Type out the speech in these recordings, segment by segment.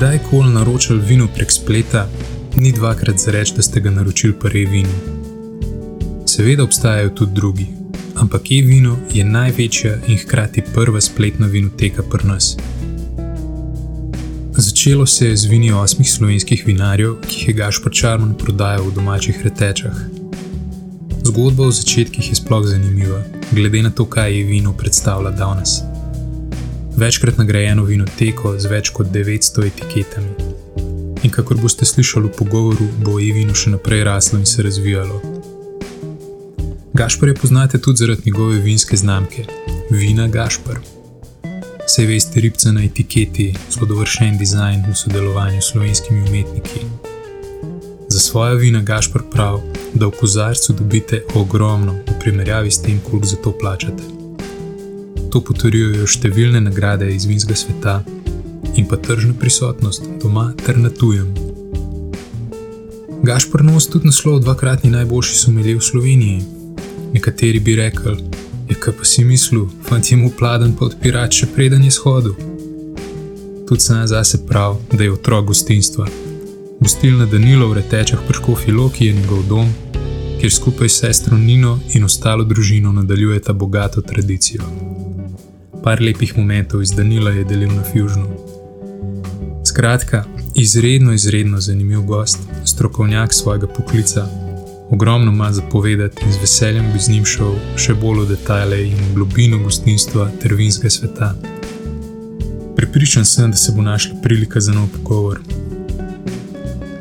kdajkoli naročili vino prek spleta, ni dvakrat za reči, da ste ga naročili pri e-vinu. Seveda obstajajo tudi drugi, ampak e-vino je največja in hkrati prva spletna vinoteka pri nas. Začelo se je z vini osmih slovenskih vinarjev, ki jih je Gašpor Čarman prodajal v domačih retečah. Zgodba o začetkih je sploh zanimiva, glede na to, kaj je vino predstavlja danes. Večkrat nagrajeno vinoteko z več kot 900 etiketami. In kakor boste slišali v pogovoru, bo e-vino še naprej raslo in se razvijalo. Gašpor je poznate tudi zaradi njegove vinske znamke: Vina Gašpor. Vse veste, ribca na etiketi, zelo dovršen dizajn v sodelovanju s slovenskimi umetniki. Za svoje vina Gašpor pravi, da v kozarcu dobite ogromno v primerjavi s tem, koliko za to plačate. To potrjujejo številne nagrade iz vinskega sveta in pa tržna prisotnost doma ter na tujem. Gašpor nos tudi naslov dvakratni najboljši somelje v Sloveniji. Nekateri bi rekli, je kaj pa si mislil, fant je mu pladen pa odpirač še preden je shodil. Tudi sam zase prav, da je otrok gostinstva. Gostilna Danilo v retečah prško Filoki je njegov dom, kjer skupaj s sestro Nino in ostalo družino nadaljujeta bogato tradicijo. Par lepih momentov iz Danila je delil na Fusionu. Skratka, izredno, izredno zanimiv gost, strokovnjak svojega poklica, ogromno ima za povedati in z veseljem bi z njim šel še bolj v detajle in globino gostinstva ter vinskega sveta. Pripričan sem, da se bo našla prilika za nov pogovor.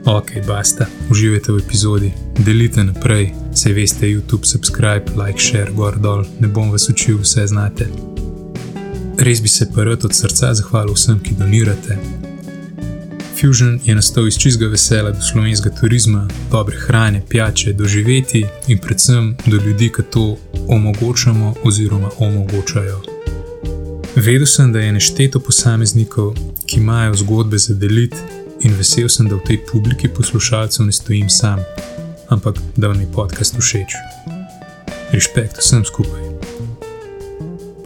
Ok, basta, uživajte v epizodi, delite naprej, se veste, YouTube, subscribe, like, share, gor dol, ne bom vas učil, vse znate. Res bi se pa rad od srca zahvalil vsem, ki donirate. Fusion je nastal iz čizga vesela do slovenskega turizma, dobre hrane, pijače, doživeti in predvsem do ljudi, ki to omogočamo oziroma omogočajo. Vedel sem, da je nešteto posameznikov, ki imajo zgodbe za deliti, in vesel sem, da v tej publiki poslušalcev ne stojim sam, ampak da vam je podcast všeč. Respekt vsem skupaj.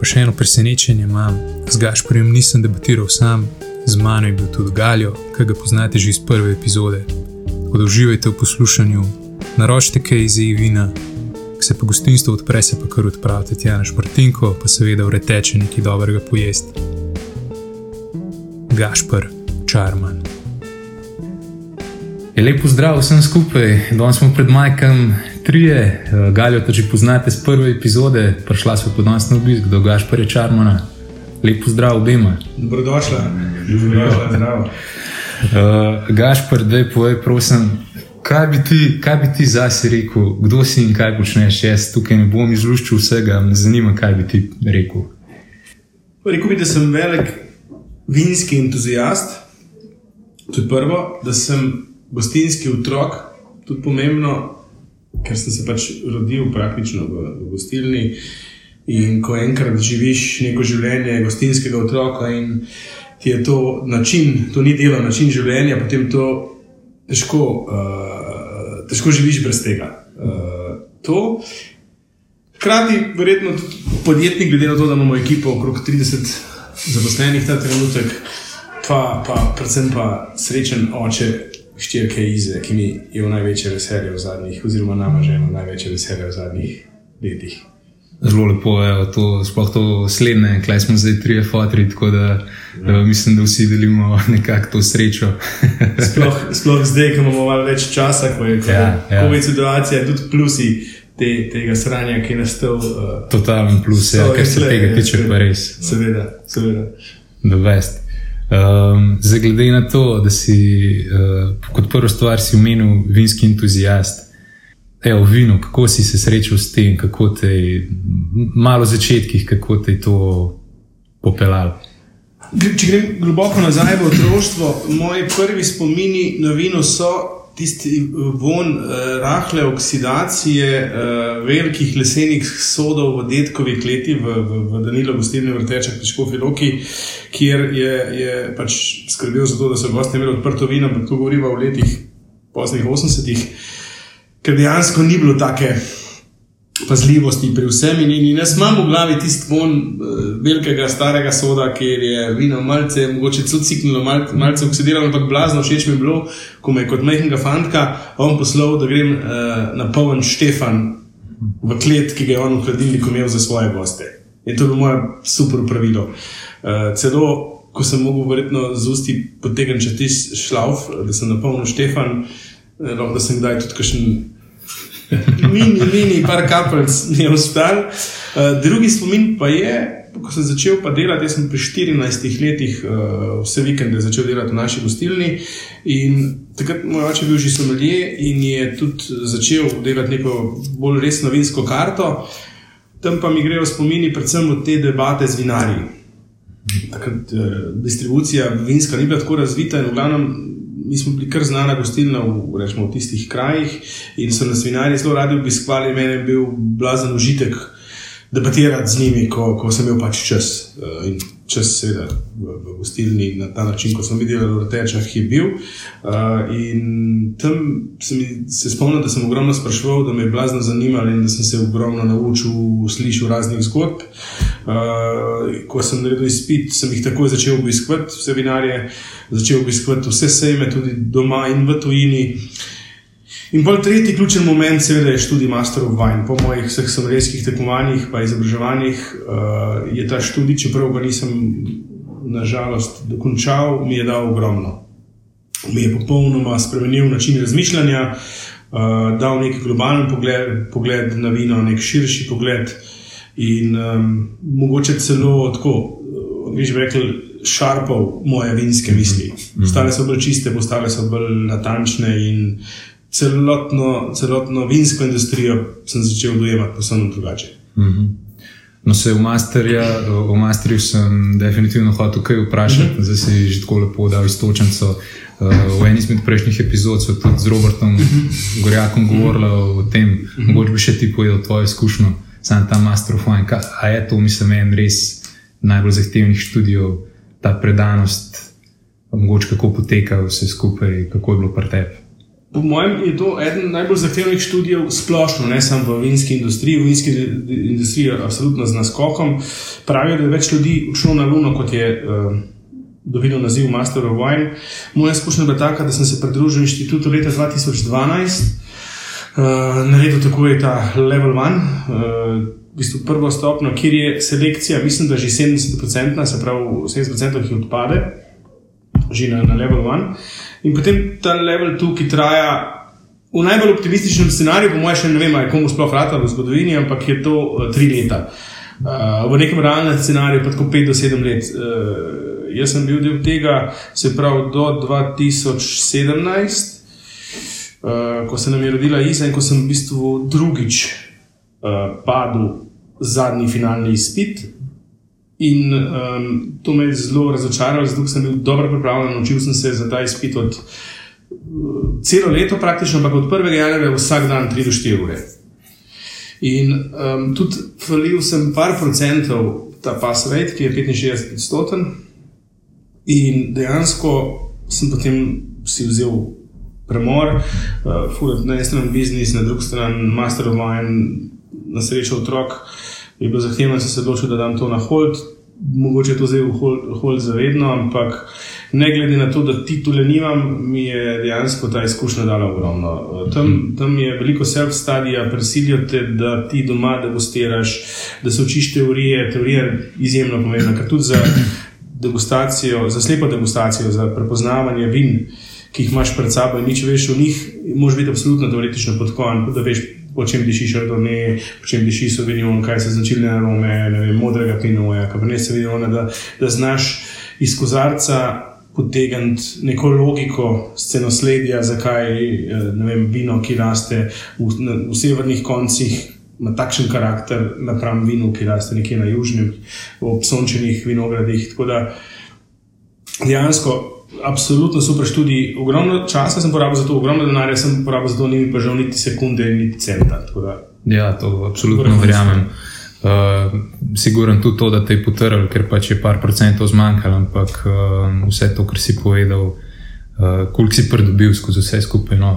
Pa še eno presenečenje imam, z Gašporjem nisem debatiral sam, z mano je bil tudi Galjo, ki ga poznate že iz prve epizode. Tako da uživajte v poslušanju, naročite kaj iz Evina, ki se pa gostinstvo odpre, se pa kar odpravite tja na športinko, pa seveda vreteče nekaj dobrega pojesti. Gašpor, čarman. Je lepo zdrav vsem skupaj. Danes smo pred Majkom trije, Galijo, to že poznate z prve epizode, prišla smo pod nas na obisk do Gašporja Čarmana. Lepo zdrav obema. Dobrodošla, dobrodošla, zdrav. Uh, Gašpor, da je povej, prosim, kaj bi ti, kaj bi ti zase rekel, kdo si in kaj počneš? Jaz tukaj ne bom izluščil vsega, me zanima, kaj bi ti rekel. Rekel bi, da sem velik vinski entuzijast. To je prvo, da sem gostinski otrok, tudi pomembno, ker sem se pač rodil praktično v, v gostilni. In ko enkrat živiš neko življenje gostinskega otroka in ti je to način, to ni delo, način življenja, potem to težko, uh, težko živiš brez tega. Uh, Hkrati, verjetno podjetnik, glede na to, da imamo ekipo okrog 30 zaposlenih ta trenutek, pa, pa predvsem pa srečen oče štirke Ize, ki mi je v največje veselje v zadnjih, oziroma nama že v največje veselje v zadnjih letih. Zelo lepo je to, sploh to slednje, klej smo zdaj tri fotri, tako da ja. mislim, da vsi delimo nekako to srečo. sploh, sploh zdaj, ko imamo malo več časa, ko je ja, ja. COVID situacija, tudi plusi te, tega sranja, ki je nastal. Uh, Totalen plus, ja, ker se tega tiče, pa res. Seveda, seveda. The best. Um, zdaj, glede na to, da si uh, kot prvo stvar si omenil vinski entuzijast, evo, vino, kako si se srečal s tem, kako te je malo začetkih, kako te je to popeljalo. Če grem globoko nazaj v otroštvo, moji prvi spomini na vino so tisti von uh, rahle oksidacije uh, velikih lesenih sodov v detkovih letih v, v, v Danilo, gostilni vrtečah, težko filoki, kjer je, je pač skrbel za to, da so gosti imeli odprto vino, ampak to govorimo v letih poznih 80-ih, ker dejansko ni bilo take. Pazljivosti pri vsem, in, in jaz imam v glavi tisti von, velikega starega soda, kjer je vino malce, mogoče celo ciknilo, mal, malce oksidiralo, ampak blazno všeč mi je bilo, ko me je kot majhnega fantka on poslal, da grem uh, na poln Štefan v klet, ki ga je on v hladilniku imel za svoje goste. In to je bilo moje super pravilo. Uh, celo, ko sem mogel verjetno z usti potegniti čez tisti šlauf, da sem napolnil Štefan, uh, da sem kdaj tudi kakšen mini, mini, par kapljic je uspel. Uh, drugi spomin pa je, ko sem začel pa delati, jaz sem pri 14 letih uh, vse vikende začel delati v naši gostilni. In takrat moj oče bil že somelje in je tudi začel delati neko bolj resno vinsko karto. Tam pa mi grejo spomini predvsem od te debate z vinarji. Takrat uh, distribucija vinska ni bila tako razvita in v glavnem mi smo bili kar znana gostilna v, rečemo, v tistih krajih in so nas vinari zelo radi obiskovali. Mene je bil blazen užitek debatirati z njimi, ko, ko sem imel pač čas. Uh, in čas, seveda, v, v gostilni na ta način, kot smo videli, v Rtečah je bil. Uh, in tam sem se spomnil, da sem ogromno spraševal, da me je blazno zanimalo in da sem se ogromno naučil, slišal raznih zgodb. Uh, ko sem naredil izpit, sem jih takoj začel obiskovati, vse vinarje, začel obiskovati vse sejme, tudi doma in v tujini. In bolj tretji ključen moment, seveda, je študij Master of Wine. Po mojih vseh somrejskih tekmovanjih in izobraževanjih uh, je ta študij, čeprav ga nisem nažalost dokončal, mi je dal ogromno. Mi je popolnoma spremenil način razmišljanja, uh, dal neki globalen pogled, pogled na vino, nek širši pogled in um, mogoče celo tako, vi že rekli. Šarpov moje vinske misli. Ostale so bolj čiste, postale so bolj natančne in celotno, celotno vinsko industrijo sem začel dojemati posebno drugače. Mm -hmm. No, se v, masterja, v Masterju sem definitivno hotel kaj vprašati, mm -hmm. zdaj si že tako lepo dal istočnico. Uh, v eni izmed prejšnjih epizod so tudi z Robertom mm -hmm. Gorjakom govorili mm -hmm. o tem, -hmm. mogoče bi še ti povedal tvojo izkušnjo, sam ta Master of Wine. A je to, mislim, en res najbolj zahtevnih študijev, ta predanost, mogoče kako poteka vse skupaj, kako je bilo pri tebi. Po mojem je to eden najbolj zahtevnih študijev, splošno, ne samo v vinski industriji. V vinski industriji je absolutno z naskokom. Pravijo, da je več ljudi šlo na Luno, kot je uh, dobilo naziv Master of Wine. Moja izkušnja je bila taka, da sem se pridružil inštitutu leta 2012, uh, eh, naredil tako je ta level one. Uh, V bistvu prvo stopno, kjer je selekcija, mislim, da že 70%, se pravi, 70% jih odpade, že na, na level one. In potem ta level tu, ki traja v najbolj optimističnem scenariju, po mojem, še ne vem, komu sploh vrata v zgodovini, ampak je to uh, tri leta. Uh, v nekem realnem scenariju pa tako pet do sedem let. Uh, jaz sem bil del tega, se pravi, do 2017, uh, ko se nam je rodila Iza in ko sem v bistvu drugič uh, padel zadnji finalni izpit. In um, to me je zelo razočaralo, zato sem bil dobro pripravljen, naučil sem se za ta izpit od uh, celo leto, praktično, ampak od 1. januarja vsak dan 3 do 4 ure. In um, tudi falil sem par procentov ta pass rate, ki je 65 odstoten. In dejansko sem potem si vzel premor, uh, na eni strani biznis, na drugi strani master of wine, na srečo otrok je bilo zahtevno, da sem se odločil, da dam to na hold. Mogoče je to zdaj v hold zavedno, ampak ne glede na to, da titule nimam, mi je dejansko ta izkušnja dala ogromno. Tam, tam je veliko self-studija, prisilijo te, da ti doma degustiraš, da se učiš teorije. Teorija je izjemno pomembna, ker tudi za degustacijo, za slepo degustacijo, za prepoznavanje vin, ki jih imaš pred sabo in nič veš o njih, moraš biti absolutno teoretično podkovan, da veš po čem diši šardone, po čem diši sovinjon, kaj so značilne arome, vem, modrega pinoja, kabernet sauvignon, da, da znaš iz kozarca potegniti neko logiko scenosledja, zakaj vem, vino, ki raste v, na, v severnih koncih, ima takšen karakter napram vinu, ki raste nekje na južnem, v obsončenih vinogradih. Tako da dejansko absolutno super študij. Ogromno časa sem porabil za to, ogromno denarja sem porabil za to, ni mi pa žal niti sekunde, niti centa. Ja, to absolutno verjamem. Uh, Siguren tudi to, da te je potrl, ker pač je par procentov zmanjkalo, ampak uh, vse to, kar si povedal, uh, koliko si pridobil skozi vse skupaj. No,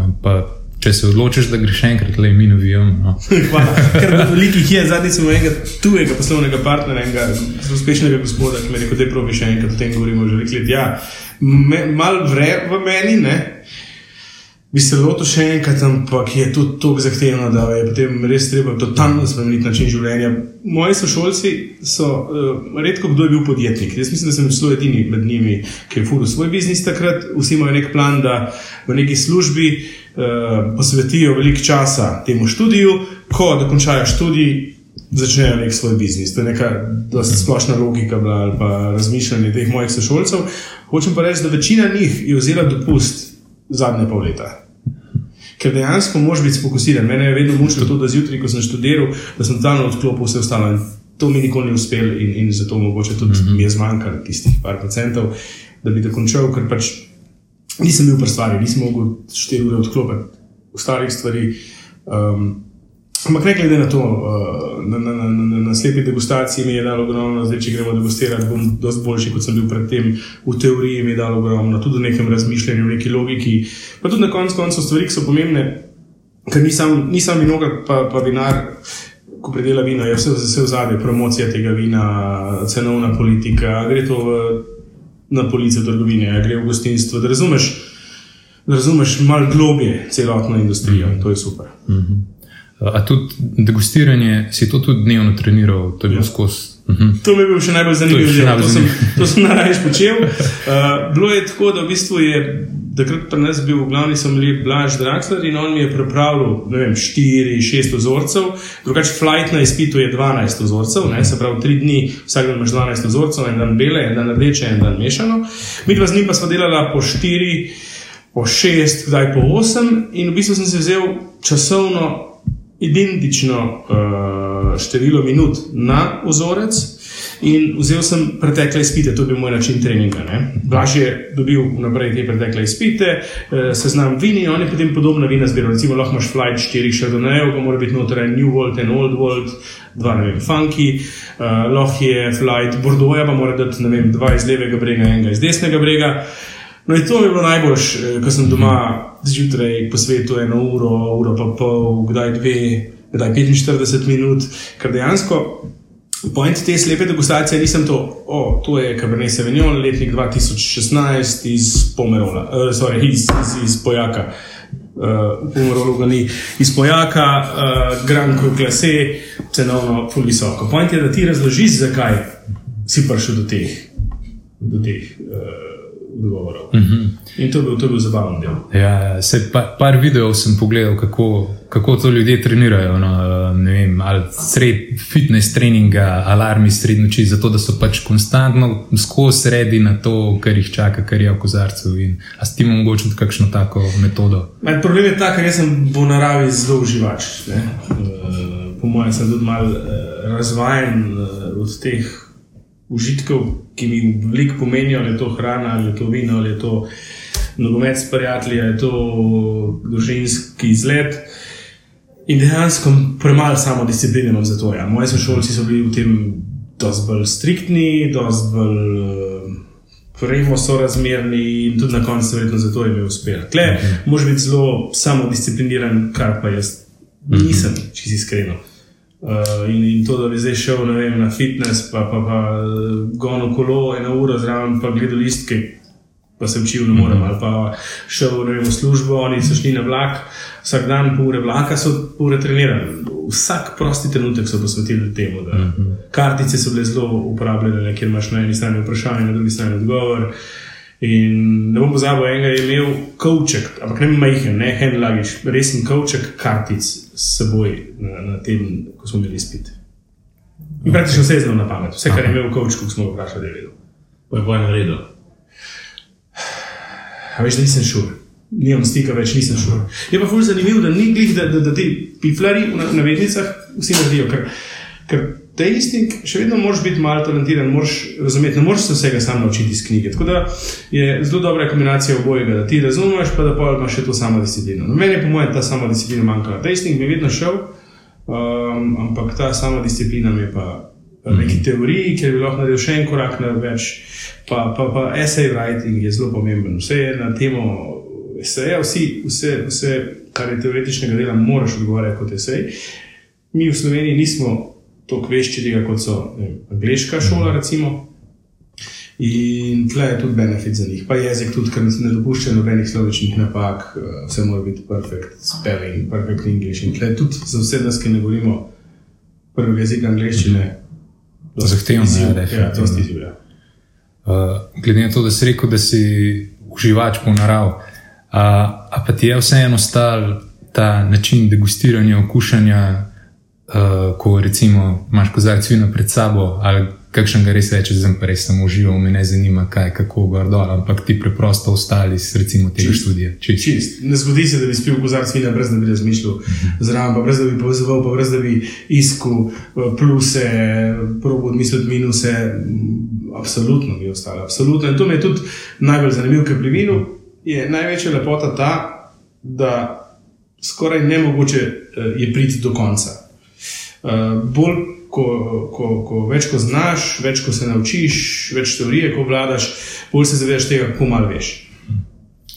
če se odločiš, da greš enkrat, le mi navijamo. No. Hvala. Ker velikih je, zadnjič smo enega tujega poslovnega partnerja, enega uspešnega gospoda, ki mi je rekel, da je pravi še enkrat o tem govorimo že nekaj let. Ja, me, mal vre v meni, ne. Bi se lotil še enkrat, ampak je to tako zahtevno, da je potem res treba totalno spremeniti način življenja. Moji sošolci so uh, redko kdo je bil podjetnik. Jaz mislim, da sem zelo edini med njimi, ki je furil svoj biznis takrat. Vsi imajo nek plan, da v neki službi uh, posvetijo veliko časa temu študiju, ko dokončajo študij. Začnejo nek svoj biznis. To je neka dosta splošna logika bila, ali pa razmišljanje teh mojih sošolcev. Hočem pa reči, da večina njih je vzela dopust zadnje pol leta. Ker dejansko moraš biti fokusiran. Mene je vedno mučilo to, da zjutraj, ko sem študiral, da sem tam odklopil vse ostalo. To mi nikoli ni uspelo, in, in zato mogoče tudi mm -hmm. mi je zmanjkalo tistih par procentov, da bi dokončal, ker pač nisem bil pri stvari, nisem mogel štiri ure odklopiti ostalih stvari. Um, Ampak ne glede na to, na, na, na, na, na slepi degustaciji mi je dalo ogromno, zdaj če gremo degustirati, bom dosti boljši, kot sem bil predtem. V teoriji mi je dalo ogromno, tudi v nekem razmišljanju, v neki logiki. Pa tudi na koncu koncev stvari, ki so pomembne, ker nisem, nisem vinoga, pa, pa vinar, ko predela vino, je vse, vse v zadnje, promocija tega vina, cenovna politika, gre to v, na police trgovine, gre v gostinstvo, da razumeš, da razumeš malo globje celotno industrijo, to je super. Mm -hmm. A tudi degustiranje, si to tudi dnevno treniral, to je bilo ja. skozi. Uhum. To mi je bil še najbolj zanimiv že, to, sem, to sem najraje počel. Uh, bilo je tako, da v bistvu je takrat pri nas bil glavni sommelier Blaž Draxler in on mi je pripravil 4-6 ozorcev, drugače flight na izpitu je 12 ozorcev, ne, se pravi 3 dni, vsak dan imaš 12 ozorcev, en dan bele, en dan rdeče, en dan mešano. Mi dva z njim pa smo delali po 4, po 6, kdaj po 8 in v bistvu sem se vzel časovno identično uh, število minut na ozorec. In vzel sem pretekle izpite, to je bil moj način treninga. Blaž je dobil naprej te pretekle izpite, eh, seznam vini, oni potem podobna vina zbirajo. Recimo, lahko imaš flight 4 šardonejev, pa mora biti noter en New World in Old World, dva ne vem, funky, uh, lahko je flight Bordeaux, pa mora dati ne vem, dva iz levega brega, enega iz desnega brega. No, in to mi je bilo najboljše, ko sem doma zjutraj po svetu eno uro, uro pa pol, kdaj dve kdaj 45 minut, ker dejansko. Point te slepe degustacije nisem to, o, to je Cabernet Sauvignon, letnik 2016 iz Pomerola, uh, sorry, iz, iz, iz Pojaka. Uh, v Pomerolu ga ni, iz Pojaka, uh, Grand Cru Classe, cenovno ful visoko. Je, da ti razložiš, zakaj si prišel do teh, do teh uh, odgovorov. Mm -hmm. In to je bil, bil zabaven del. Ja, se pa, par videov sem pogledal, kako, kako to ljudje trenirajo. No, vem, ali sred fitness treninga, alarmi sred noči, zato da so pač konstantno skozi sredi na to, kar jih čaka, kar je v kozarcu. A s tem mogoče tudi kakšno tako metodo? Men, problem je ta, ker jaz sem v naravi zelo uživač. Ne? Po mojem, sem tudi mal razvajen od teh užitkov, ki mi veliko pomenijo, ali je to hrana, ali je to vino, ali je to nogomet s prijatelji, ali je to družinski izlet. In dejansko premalo samo discipline imam za to. Ja. Moji sošolci so bili v tem dosti bolj striktni, dosti bolj. Prejmo eh, so razmerni in tudi na koncu, verjetno, zato je mi uspel. Tle, uh -huh. mož biti zelo samodiscipliniran, kar pa jaz nisem, uh -huh. če si iskreno. Uh, in, in to, da bi zdaj šel vem, na fitness, pa pa, pa gonil kolo, eno uro zraven, pa gledal listke, pa se učil, ne morem. Ali pa šel vem, v službo, oni so šli na vlak, vsak dan pol ure vlaka so pol ure trenirali. Vsak prosti trenutek so posvetili temu. Da, mhm. Kartice so bile zelo uporabljene, ker imaš na eni strani vprašanje, na drugi strani odgovor. Uh, In ne bom pozabil, enega je imel kavček, ampak ne majhen, ne hand luggage, resen kavček kartic s seboj na, na tem, ko smo imeli spit. In praktično vse je znal na pamet, vse, kar je imel v kavčku, smo ga vprašali, da je vedel. Pa je boje naredil. A veš, da nisem šel. Nimam stika več, nisem šel. Je pa fulj zanimivo, da ni glih, da, da, da ti piflari v navednicah vsi naredijo. Ker, ker tasting, še vedno moraš biti malo talentiran, moraš razumeti, ne moreš se vsega sam naučiti iz knjige. Tako da je zelo dobra kombinacija obojega, da ti razumeš, pa da pa imaš še to samo disciplino. No, meni je po mojem ta sama disciplina manjkala. Tasting mi je vedno šel, um, ampak ta sama disciplina mi je pa. Mhm. Neki teoriji, ker bi lahko naredil še en korak na več, pa, pa, pa essay writing je zelo pomemben. Vse je na temo eseja, vsi, vse, vse, kar je teoretičnega dela, moraš odgovarjati kot esej. Mi v Sloveniji nismo tako vešči tega, kot so vem, angliška šola, recimo. In tle je tudi benefit za njih, pa jezik tudi, ker ne dopušča nobenih slovenskih napak, eh, vse mora biti perfect spelling, perfect English. In tle tudi za vse nas, ki ne govorimo prvega jezika angliščine, Zahtevno je, Ja, definitivno. to sti izziv. ja. Uh, glede na to, da si rekel, da si uživač po naravi, a, a pa ti je vseeno stal ta način degustiranja, okušanja, uh, ko recimo imaš kozarec vina pred sabo, ali kakšen ga res reče, zdaj pa res sem užival, me ne zanima, kaj, kako gor dol, ampak ti preprosto ostali iz recimo tega Čist. študija. Čist. Čist. Ne zgodi se, da bi spil kozarc vina, brez da bi razmišljal zraven, pa brez da bi povezoval, pa brez da bi iskal eh, pluse, probo odmisliti minuse. Absolutno mi je ostalo, absolutno. In to mi je tudi najbolj zanimivo, ker pri vinu je največja lepota ta, da skoraj nemogoče eh, je priti do konca. Uh, bolj, ko, ko, ko več ko znaš, več ko se naučiš, več teorije, ko vladaš, bolj se zavedaš tega, kako malo veš.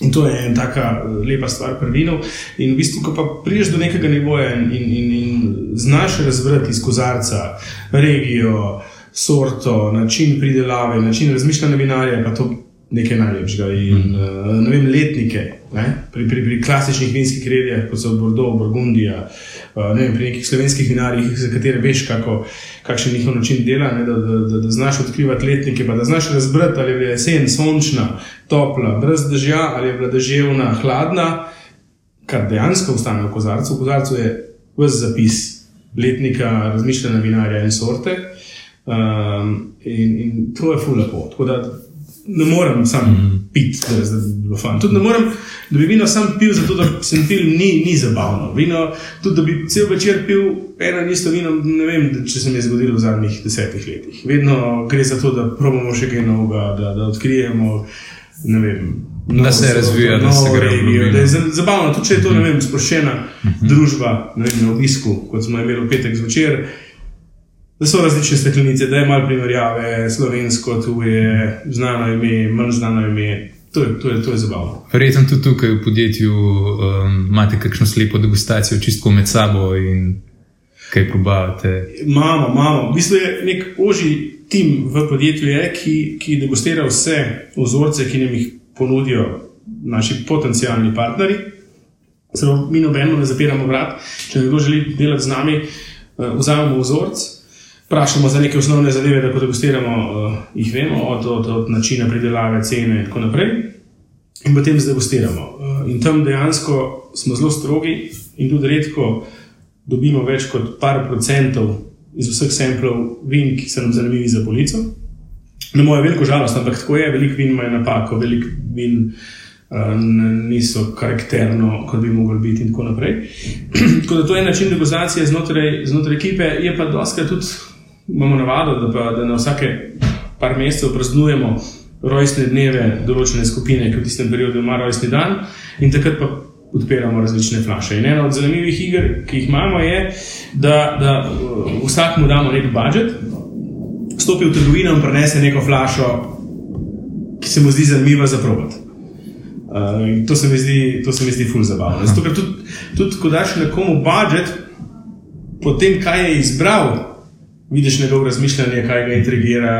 In to je ena taka eh, lepa stvar pri vinu. In v bistvu, ko pa prideš do nekega nivoja in, in, in, in znaš razvrati iz kozarca regijo, sorto, način pridelave, način razmišljanja vinarja, pa to nekaj najlepšega. In mm. ne vem, letnike, ne? Pri, pri, pri klasičnih vinskih regijah, kot so Bordeaux, Burgundija, eh, ne vem, pri nekih slovenskih vinarjih, za katere veš, kako, kakšen je njihov način dela, ne? da, da, da, da znaš odkrivati letnike, pa da znaš razbrati, ali je bila jesen sončna, topla, brez dežja, ali je bila deževna, hladna, kar dejansko ostane v kozarcu. V kozarcu je vse zapis letnika, razmišljanja vinarja in sorte. Um, in, in to je fulepo. Tako da ne morem sam mm. piti, da bi bilo fajn. Tudi ne morem, da bi vino sam pil, zato da se mi film ni, ni zabavno. Vino, tudi da bi cel večer pil eno in isto vino, ne vem, če se mi je zgodilo v zadnjih desetih letih. Vedno gre za to, da probamo še kaj novega, da, da odkrijemo. Vem, Da se razvija, da se gre regijo, da je za- zabavno. Tudi če je to vem, sproščena družba, ne vem, na obisku, kot smo imeli v petek zvečer, da so različne steklenice, da je malo primerjave, slovensko, tu je znano ime, manj znano ime. To je, to je, to je zabavno. Verjetno tudi tukaj v podjetju um, imate kakšno slepo degustacijo, čistko med sabo in kaj probavate. Imamo, imamo. V bistvu je nek oži tim v podjetju, je, ki, ki degustira vse vzorce, ki nam jih ponudijo naši potencijalni partnerji. Zelo mi nobeno ne zapiramo vrat. Če nekdo želi delati z nami, eh, vzamemo vzorec, vprašamo za neke osnovne zadeve, da ko degustiramo, eh, jih vemo, od, od, od načina pridelave, cene in tako naprej. In potem zdegustiramo. Eh, In tam dejansko smo zelo strogi in tudi redko dobimo več kot par procentov iz vseh samplov vin, ki so nam zanimivi za polico. Na moje veliko žalost, ampak tako je, veliko vin ima napako, veliko vin uh, niso karakterno, kot bi mogli biti, in tako naprej. tako da to je način degustacije znotraj, znotraj ekipe, je pa doskrat tudi imamo navado, da, pa, da na vsake par mesecev praznujemo rojstne dneve določene skupine, ki v tistem periodu ima rojstni dan, in takrat pa odpiramo različne flaše. In ena od zanimivih iger, ki jih imamo, je, da, da uh, vsakmu damo nek budžet, stopi v trgovino in prenese neko flašo, ki se mu zdi zanimiva za provat. Uh, in to se mi zdi, to se mi zdi ful zabavno. Zato, ker tudi, tudi ko daš nekomu budžet, potem kaj je izbral, vidiš njegovo razmišljanje, kaj ga intrigira,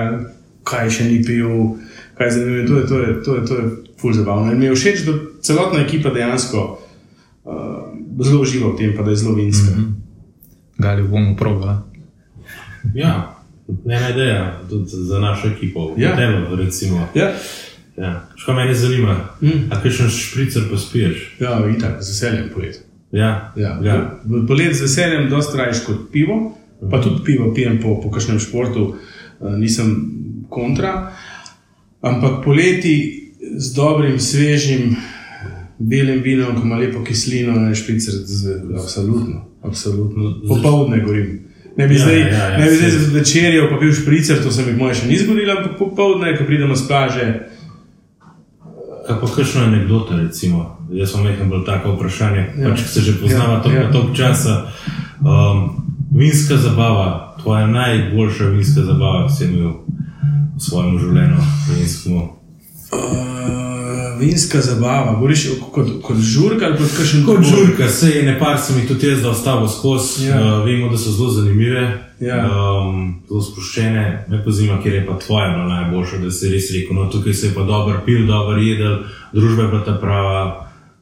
kaj še ni pil, kaj je zanimivo. To je, to je, to je, to je ful zabavno. In mi je všeč, da celotna ekipa dejansko uh, zelo uživa v tem, pa da je zelo vinska. Mm -hmm. Gali bomo probali. Ja, ena ideja tudi za našo ekipo, Ja. telo, recimo. Ja, Ja. Škoda me zanima, Mm. a kakšen špricer pa spiješ? ja itak, z veseljem polet. Ja, Ja. ja. Polet z veseljem dosta rajš kot pivo, pa tudi pivo pijem po, po kakšnem športu, eh, nisem kontra. Ampak poleti z dobrim, svežim, belim vinom, ki ima lepo kislino, ne špicer, absolutno, absolutno. Popovdne gorim. Ne bi Ja, zdaj, ja, ja, ne bi zdaj zvečerjal, pa bil špricer, to se mi moje še ni zgodilo, ampak popovdne, ko pridemo s plaže. Pa kakšno anegdoto, recimo? Jaz sem nekaj bolj tako vprašanje, Ja. pač se že poznava Ja, ja. toliko ja. ja. časa. Um, vinska zabava, tvoja najboljša vinska zabava, ki si jo imel v svojem življenju, vinskem. Uh, vinska zabava, govoriš kot, kot žurka ali kot kakšen Kot drug? žurka, se je nekaj sem jih tudi jaz dostal skozi. Ja. Uh, vemo, da so zelo zanimive, Ja. um, zelo sproščene. Me pa zima, kjer je pa tvoja bila najboljša, da si res rekel, no tukaj se je pa dobro pil, dobro jedel, družba je bila ta prava.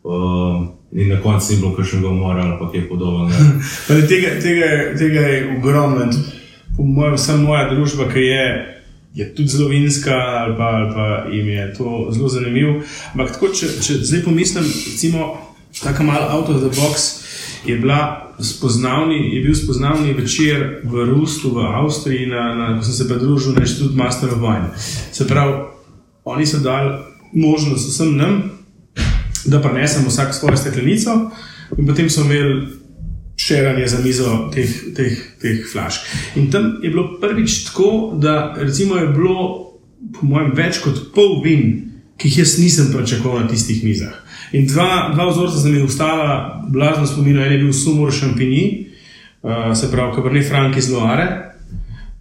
Um, in na koncu ni bilo kakšnega umora ali kaj podobnega. Tega, tega, je- tega je ogromno. Po mojem, vsa moja družba, ki je, je tudi zelo vinska, ali pa, ali pa jim je to zelo zanimivo. Ampak tako, če, če zdaj pomislim, recimo, tako malo out of the box. Je, bila spoznavni, je bil spoznavni večer v Rustu, v Avstriji, na, na, ko sem se pridružil na inštitut Master of Wine. Se pravi, oni so dali možnost vsem nam, da prenesemo vsak svojo steklenico, in potem so imeli širanje za mizo teh, teh, teh flaš. In tam je bilo prvič tako, da je bilo, po mojem, več kot pol vin, ki jih jaz nisem pričakoval na tistih mizah. In dva, dva vzorca sta mi ostala blazno spominja. En je bil Sumor Šampini, uh, se pravi Cabernet Franc iz Loare,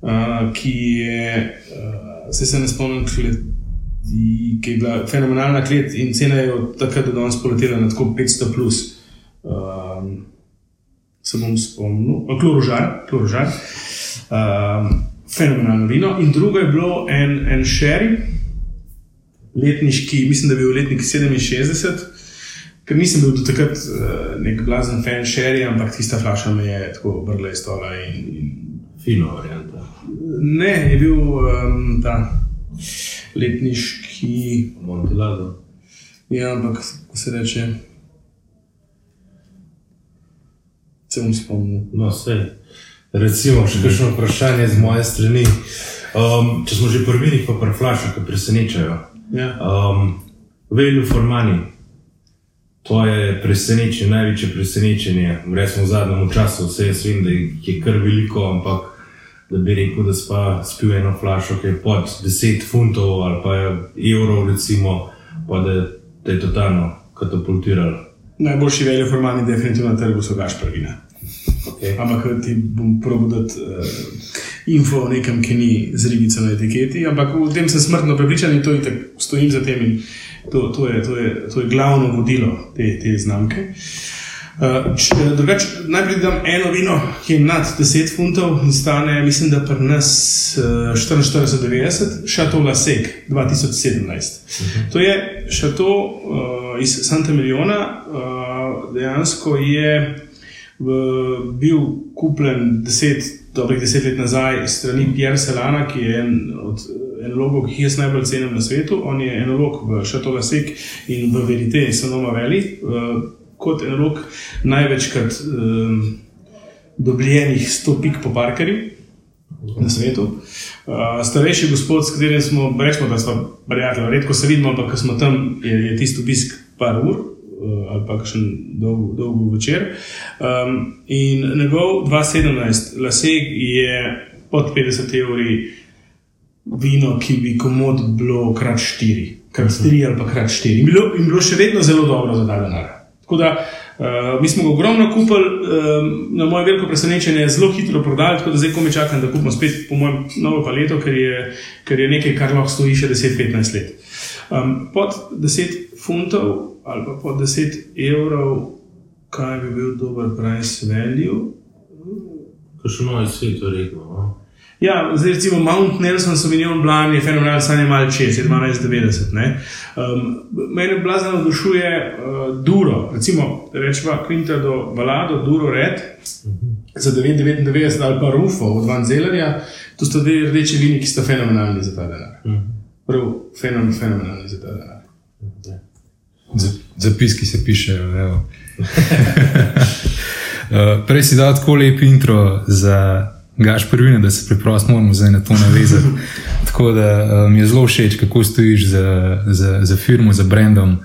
uh, ki je, uh, se, se ne spomnim, kleti, ki je bila fenomenalna klet in cena je od takrat do danes poletela na tako 500 plus. Um, se bom spomnil, klorožar, klorožar. Um, fenomenalno vino. In drugo je bilo en, en sherry, letniški, mislim, da je bil letnik 67. Ker nisem bil do takrat uh, nek blazen fan sherry, ampak tista flaša me je tako vrgla iz stola. In, in Fino varianta. ne, je bil um, ta letniški, Montelado. ja, ampak kako se reče. Se bom spomnil. No, vse. Recimo, še kakšno vprašanje z moje strani. Um, če smo že pri vinih, pa pri flašah, ki presenečajo. Ja. Um, Velju formani, to je presenečenje, največje presenečenje. Recimo v zadnjem času, vse jaz vem, da jih je kar veliko, ampak da bi rekel, da spa spil eno flašo, ki je pod 10 funtov ali pa evrov, recimo, pa da, da je totalno katapultiralo. Najboljši veljo formalni definitivno na trgu so gašprvina. Okay. Ampak ti bom probil dati uh, info o nekem, ki ni z ribico na etiketi, ampak v tem sem smrtno prepričan in to in tako stojim za tem. in To, to, je, to, je, to je glavno vodilo te, te znamke. Uh, č, drugač, najprej dam eno vino, ki je nad 10 funtov in stane, mislim, da pri nas uh, 44,90, Chateau Lasek 2017. Uh -huh. To je šato uh, iz Santa Miliona, uh, dejansko je v, bil kupljen deset, dobrih deset let nazaj strani Pierre Selana, ki je en od enologov, ki jih jaz najbolj cenim na svetu. On je enolog v Chateau Lasek in v Verite Sonoma Valley. Kot enolog največkrat um, dobljenih 100 pik po parkerju na svetu. Uh, starejši gospod, s katerim smo, rečemo, da smo prijatelji, redko se vidimo, ampak ko smo tam, je, je tisti obisk par ur. Uh, ali pa še dolg, dolgo večer. Um, in njegov 2017, lasek je pod 50 evri vino, ki bi komod bilo krat 4, krat 3 ali pa krat 4. In bilo, in bilo še vedno zelo dobro za ta denar. Tako da uh, mi smo ga ogromno kupili, um, na moje veliko presenečenje, zelo hitro prodali, tako da zdaj komi čakam, da kupimo spet, po mojem, novo paleto, ker je, ker je nekaj, kar lahko stoji še 10-15 let. Um, pod 10 funtov ali pa pod 10 evrov, kaj bi bil dober price value. Kaj še noč svet je rekel? No? Ja, zdaj recimo Mount Nelson, Sauvignon Blanc je fenomenalen, sanje malo čez, je 1290. Um, mene blazno navdušuje uh, Duro, recimo rečemo Quinta do Balado, Duro Red za 999 ali pa Rufo od Van Zelerja. To sta dve rdeči vini, ki sta fenomenalni za ta denar. Prav fenom, fenomenalni za ta denar. Z- Zapiski se pišejo. evo. Uh, Prej si dal tako lep intro za Gaš prvine, da se preprosto moramo zdaj na to navezati. Tako da mi je zelo všeč, kako stojiš za, za, za firmo, za brandom.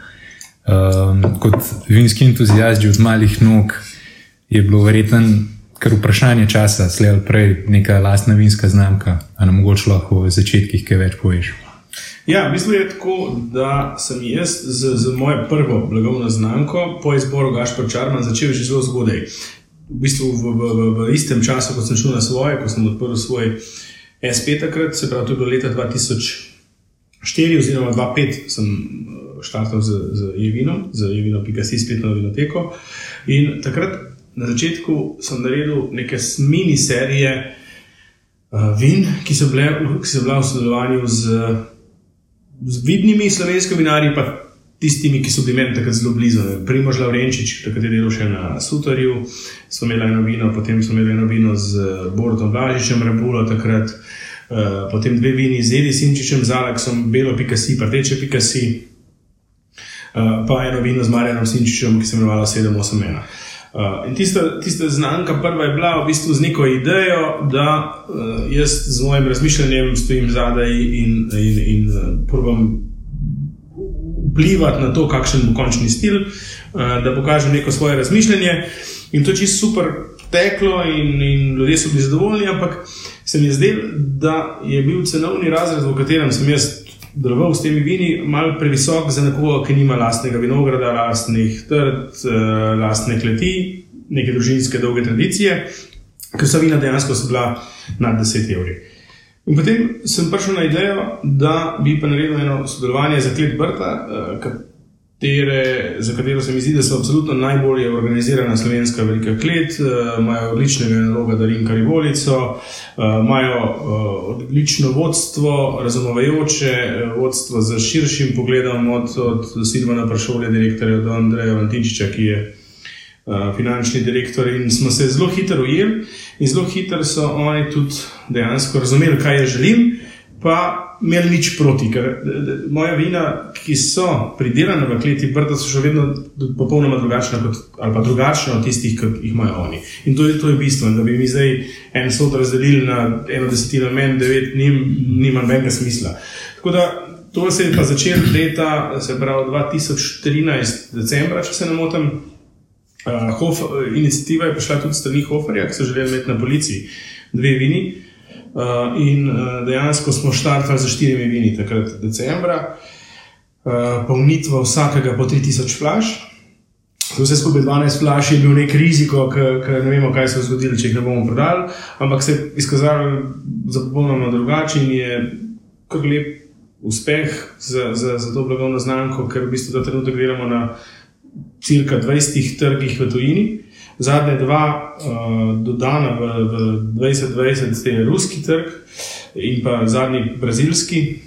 Um, kot vinski entuzijast, že od malih nog, je bilo verjetno kar vprašanje časa, slej ali prej, neka lastna vinska znamka, a nam mogoče lahko v začetkih kaj več poveš. Ja, v bistvu je tako, da sem jaz z, z mojo prvo blagovno znamko po izboru Gašpor Čarman začel že zelo zgodaj. V bistvu v, v, v, v istem času, ko sem šel na svoje, ko sem odprl svoj SP takrat, se pravi, to je bilo leta 2004 oziroma 2005, sem eh, štartal z, z Evinom, z Evino.si spletno vinoteko. In takrat na začetku sem naredil neke mini serije uh, vin, ki so, bile, ki v sodelovanju z, z vidnimi slovenskimi vinarji, pa tistimi, ki so bili meni takrat zelo blizu. Primož Lavrenčič, takrat je delal še na Sutarju, smo imeli eno vino, potem smo imeli eno vino z Borodom Blažičem, Rebulo takrat. Uh, potem dve vini z Edi Simčičem, z Aleksom, Belo Pikasi, Rdeče Pikasi, uh, pa eno vino z Marjanom Simčičem, ki se imenuje 781. Uh, in tista, tista znamka prva je bila v bistvu z neko idejo, da uh, jaz z mojim razmišljanjem stojim zadaj in, in, in uh, probam vplivati na to, kakšen bo končni stil, uh, da pokažem neko svoje razmišljanje. In to je čisto super teklo, in, in ljudje so bili zadovoljni, ampak se mi je zdelo, da je bil cenovni razred, v katerem sem jaz deloval s temi vini, malo previsok za nekoga, ki nima lastnega vinograda, lastnih trd, uh, lastne kleti, neke družinske dolge tradicije, ker so vina dejansko so bila nad 10 evri. In potem sem prišel na idejo, da bi pa naredil eno sodelovanje za klet Brta, uh, katere, za katero se mi zdi, da so absolutno najbolje organizirana slovenska velika klet, uh, imajo odličnega naloga, da jim karivolico, uh, imajo odlično vodstvo, razumevajoče uh, vodstvo z širšim pogledom od, od Silvana Prašolja, direktorja do Andreja Vantinčiča, ki je. Uh, finančni direktor, in smo se zelo hitro ujeli, in zelo hitro so oni tudi dejansko razumeli, kaj jaz želim, pa imeli nič proti, ker moja vina, ki so pridelana v kleti brda, so še vedno popolnoma drugačna, kot, ali pa drugačna od tistih, ki jih imajo oni. In to je, to je bistvo, da bi mi zdaj en sod razdelili na eno desetino, meni devet, nim, nima nobenega smisla. Tako da to se je pa začelo leta, se pravi 2013, decembra, če se ne motim. Uh, Hof, inicijativa je prišla tudi strani Hoferja, ki so želeli imeti na policiji dve vini. Uh, in uh, dejansko smo štartali za štirimi vini, takrat decembra, uh, polnitva vsakega po 3000 flash. Vse skupaj 12 flash je bil nek riziko, ker ne vemo, kaj se bo zgodilo, če jih ne bomo prodali, ampak se je izkazalo za popolnoma drugačen in je kar lep uspeh za, za, za to blagovno znamko, ker v bistvu ta trenutek gledamo na cirka 20 trgih v tujini. Zadnja dva uh, dodana v, v 2020 je ruski trg in pa zadnji brazilski,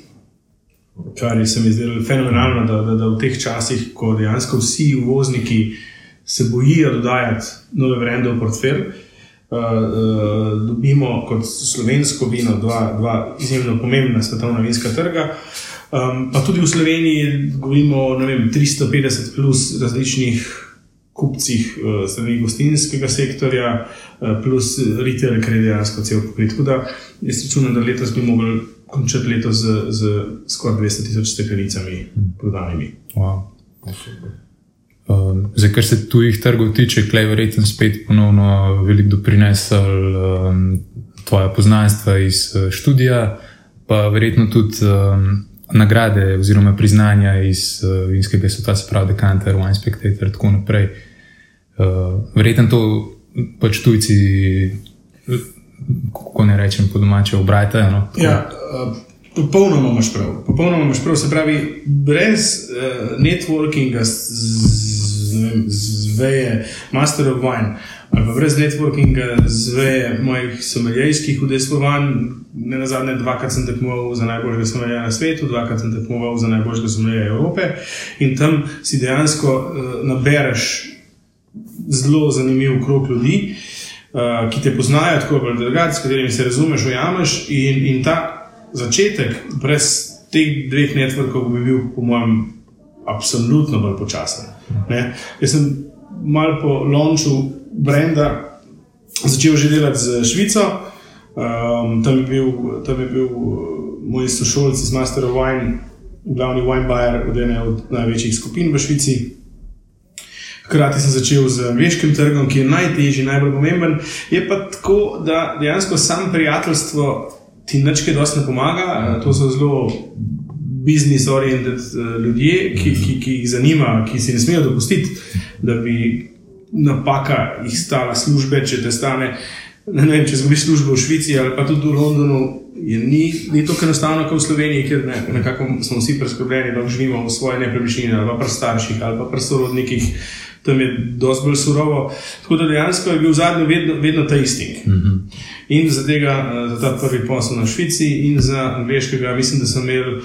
kar je se mi zdelo fenomenalno, da, da, da v teh časih, ko dejansko vsi uvozniki se bojijo dodajati nove vrende v portfelj, uh, uh, dobimo kot slovensko vino dva, dva izjemno pomembna svetovna vinska trga. Um, pa tudi v Sloveniji govorimo o 350 plus različnih kupcih uh, strani gostinskega sektorja, uh, plus retail, ki je dejansko cel pokrit. Tako da jaz računam, da letos bi mogli končati leto z, z skoraj 200 tisoč steklenicami prodanimi. Um, zdaj, kar se tujih trgov tiče, klej verjetno spet ponovno veliko doprinesel um, tvoja poznanstva iz uh, študija, pa verjetno tudi um, nagrade oziroma priznanja iz uh, vinskega sveta, se pravi, Decanter, Wine Spectator in tako naprej. Uh, verjetno to pač tujci, kako ne rečem, po domače, obrajte. No? Ja, uh, popolnoma imaš prav. Popolnoma imaš prav. Se pravi, brez uh, networkinga, zveje Master of Wine. Ali pa brez networkinga, zveje mojih someljskih udejstvovanj, ne na zadnje, dvakrat sem tekmoval za najboljšega somelja na svetu, dvakrat sem tekmoval za najboljšega somelja Evrope in tam si dejansko uh, nabereš zelo zanimiv krok ljudi, uh, ki te poznajo tako ali drugače, s katerimi se razumeš, ujameš. In, in ta začetek, brez teh dveh networkov, bi bil, po mojem, absolutno bolj počasen. Ne? Jaz sem malo po lonču Brenda začel že delati z Švico. Um, tam, je bil, tam je bil moj sošolc iz Master of Wine, glavni wine buyer od ene od največjih skupin v Švici. Hkrati sem začel z angliškim trgom, ki je najtežji, najbolj pomemben. Je pa tako, da dejansko samo prijateljstvo ti nečke dosti ne pomaga. To so zelo business-oriented eh, ljudje, ki, ki, ki jih zanima, ki si ne smejo dopustiti, da bi napaka jih stala službe, če te stane ne vem, če zgubiš službo v Švici ali pa tudi v Londonu, je ni, ni tako enostavno kot v Sloveniji, kjer ne, nekako smo vsi preskrbljeni, da živimo v svoje nepremičnine ali pa pri starših ali pa pri sorodnikih. Tam je dosti bolj surovo. Tako da dejansko je bil zadnji vedno, vedno ta isti. Mm -hmm. In za, tega, eh, za ta prvi posel na Švici, in za angliškega, mislim, da sem imel.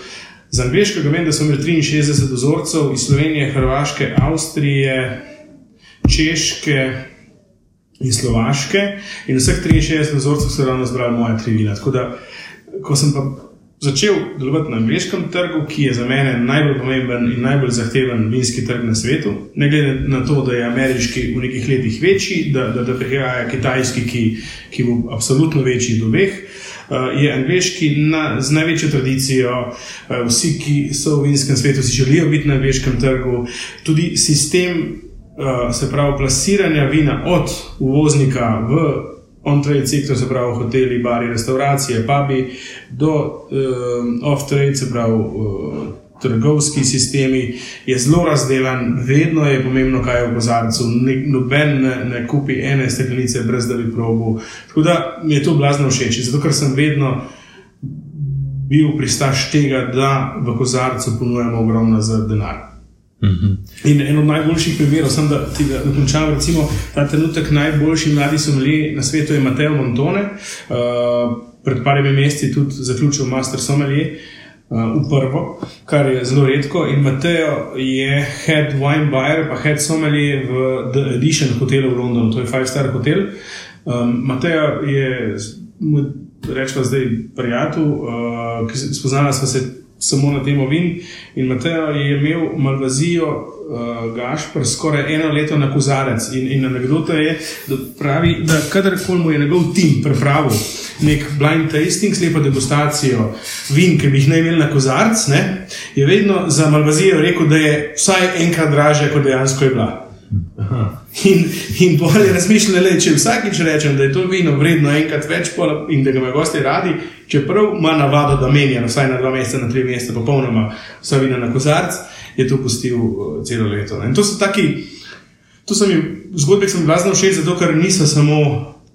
Za angliškega vem, da smo imeli 63 ozorcev iz Slovenije, Hrvaške, Avstrije, Češke in Slovaške. In vseh 63 ozorcev so ravno zbrali moje tri vina. Tako da, ko sem pa začel delovati na angliškem trgu, ki je za mene najbolj pomemben in najbolj zahteven vinski trg na svetu, ne glede na to, da je ameriški v nekih letih večji, da, da, da prihaja kitajski, ki, ki bo absolutno večji do obeh. Uh, je angliški na, z največjo tradicijo, uh, vsi, ki so v vinskem svetu, si želijo biti na angliškem trgu. Tudi sistem, uh, se pravi, plasiranja vina od uvoznika v on-trade sektor, se pravi, hoteli, bari, restauracije, pubi, do uh, off-trade, se pravi. Uh, Trgovski sistemi je zelo razdeljen, vedno je pomembno, kaj je v kozarcu. Noben ne, ne kupi ene steklenice, brez da bi probil. Tako da mi je to blazno všeč, zato ker sem vedno bil pristaš tega, da v kozarcu ponujemo ogromno za denar. Mhm. In eno od najboljših primerov, sem, da ti da dokončam, recimo ta trenutek najboljši mladi sommelier na svetu je Mateo Montone, uh, pred parimi meseci tudi zaključil Master Sommelier. Uh, v prvo, kar je zelo redko. In Mateo je head wine buyer, pa head sommelier v The Edition hotelu v Londonu, to je Five Star hotel. Um, Mateo je, rečemo, zdaj prijatelj, uh, ki spoznala smo se samo na temo vin. In Mateo je imel Malvazijo, uh, Gašpr, skoraj eno leto na kozarec. In, in anekdota je, da pravi, da kadarkoli mu je njegov tim pripravil nek blind tasting, slepo degustacijo vin, ki bi jih naj imeli na kozarec, ne, je vedno za Malvazijo rekel, da je vsaj enkrat dražje, kot dejansko je bila. In, in bolje razmišljali, če vsakič rečem, da je to vino vredno enkrat več in da ga imajo gosti radi, čeprav ima navado, da menja vsaj na dva meseca, na tri meseca, popolnoma vsa vina na kozarc, je to pustil uh, celo leto. Ne. In to so taki, to so mi zgodbe, ki so mi blazno všeč, zato ker niso samo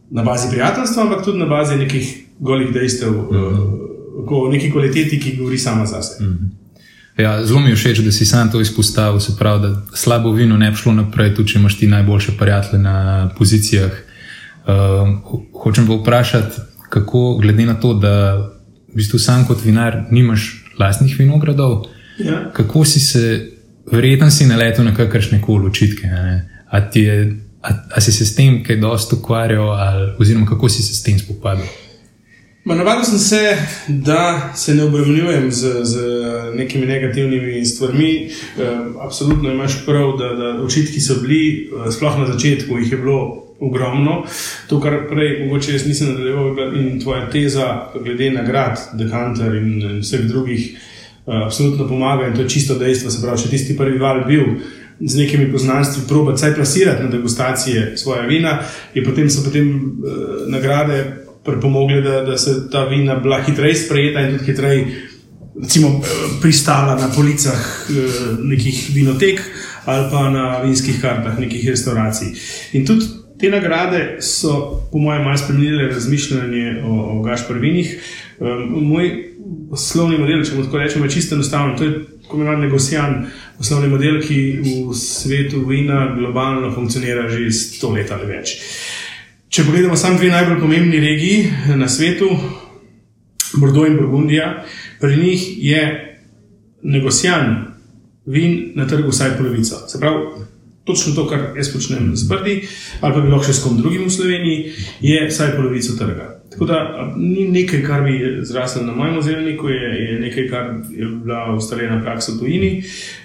na bazi prijateljstva, ampak tudi na bazi nekih golih dejstev, uh -huh. o neki kvaliteti, ki govori sama za sebe. Uh mhm. -huh. Ja, zelo mi je všeč, da si sam to izpostavil. Se pravi, da slabo vino ne bi šlo naprej, tudi če imaš ti najboljše prijatelje na pozicijah. Uh, hočem pa vprašati, kako glede na to, da v bistvu sam kot vinar nimaš lastnih vinogradov, ja. kako si se, verjetno si naletel na kakršne koli očitke. A, a, a si se s tem kaj dosto ukvarjal, ali, oziroma kako si se s tem spopadal? Navadil sem se, da se ne obremenjujem z, z nekimi negativnimi stvarmi. Uh, absolutno imaš prav, da, da očitki so bili, uh, sploh na začetku jih je bilo ogromno. To, kar prej, mogoče jaz nisem nadaljeval, in tvoja teza glede nagrad, dekanter in, in vseh drugih, uh, absolutno pomaga in to je čisto dejstvo. Se pravi, če tisti prvi val bil. Z nekimi poznanstvi, proba vsaj plasirati na degustacije svoje vina, in potem so potem uh, nagrade pripomogli, da, da se ta vina bila hitreje sprejeta in tudi hitreje recimo, pristala na policah eh, nekih vinotek ali pa na vinskih kartah nekih restauracij. In tudi te nagrade so, po mojem, malo spremenile razmišljanje o, o gašprvinih. Moj poslovni model, če lahko rečem, je čisto enostaven. To je tako imenovan negocijan poslovni model, ki v svetu vina globalno funkcionira že sto let ali več. Če pogledamo samo dve najbolj pomembni regiji na svetu, Bordeaux in Burgundija, pri njih je negocijan vin na trgu vsaj polovico. Se pravi, točno to, kar jaz počnem z Brdi, ali pa bi lahko še s kom drugim v Sloveniji, je vsaj polovico trga. Tako da ni nekaj, kar bi zraslo na mojem ozemlju, je, je nekaj, kar je bila ustaljena praksa v tujini.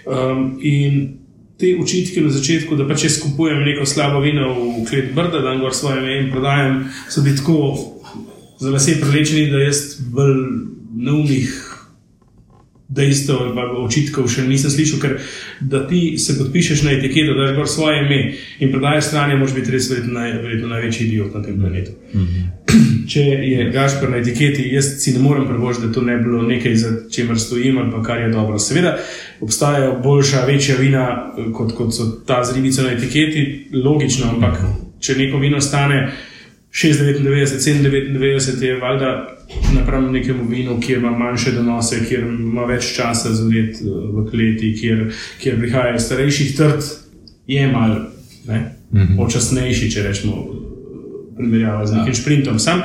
Um, in te očitke na začetku, da pa če skupujem neko slabo vino v klet Brda, da gor svoje ime in prodajam, so bili tako za vse prelečeni, da jaz bolj neumnih dejstev ali očitkov še nisem slišal, ker da ti se podpišeš na etiketo, da gor svoje ime in prodajaš stran, moraš biti res verjetno, naj, verjetno največji idiot na tem planetu. Mm -hmm. Če je gašpr na etiketi, jaz si ne morem prvošiti, da to ne bi bilo nekaj, za čemer stojim ali kar je dobro. Seveda obstajajo boljša, večja vina, kot, kot so ta z ribico na etiketi, logično, ampak če neko vino stane 6,99, 7,99 je valjda napram nekemu vinu, kjer ima manjše donose, kjer ima več časa za let v kleti, kjer, kjer prihajajo starejših trd, je mal ne, počasnejši, če rečemo, primerjava z nekim sprintom. Sam,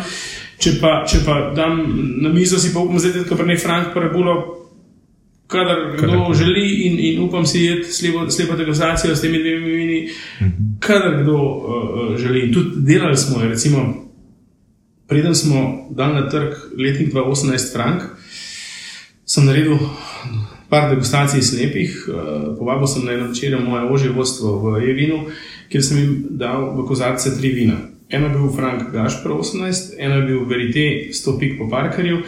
če, pa, če pa dam na mizo, si pa upam, da to kar nek frank, pa je bilo. Kadar kdo želi, in, in upam si, da je slepa degustacija s temi dvemi vini, kadar kdo uh, želi. In tudi delali smo, recimo, preden smo dali na trg letnik 2018 frank, sem naredil par degustacij slepih, uh, povabil sem na eno večerjo moje ožje vodstvo v Evinu, kjer sem jim dal v kozarce tri vina. Eno je bil Frank Gašpor 18, eno je bil Verite 100 pik po Parkerju,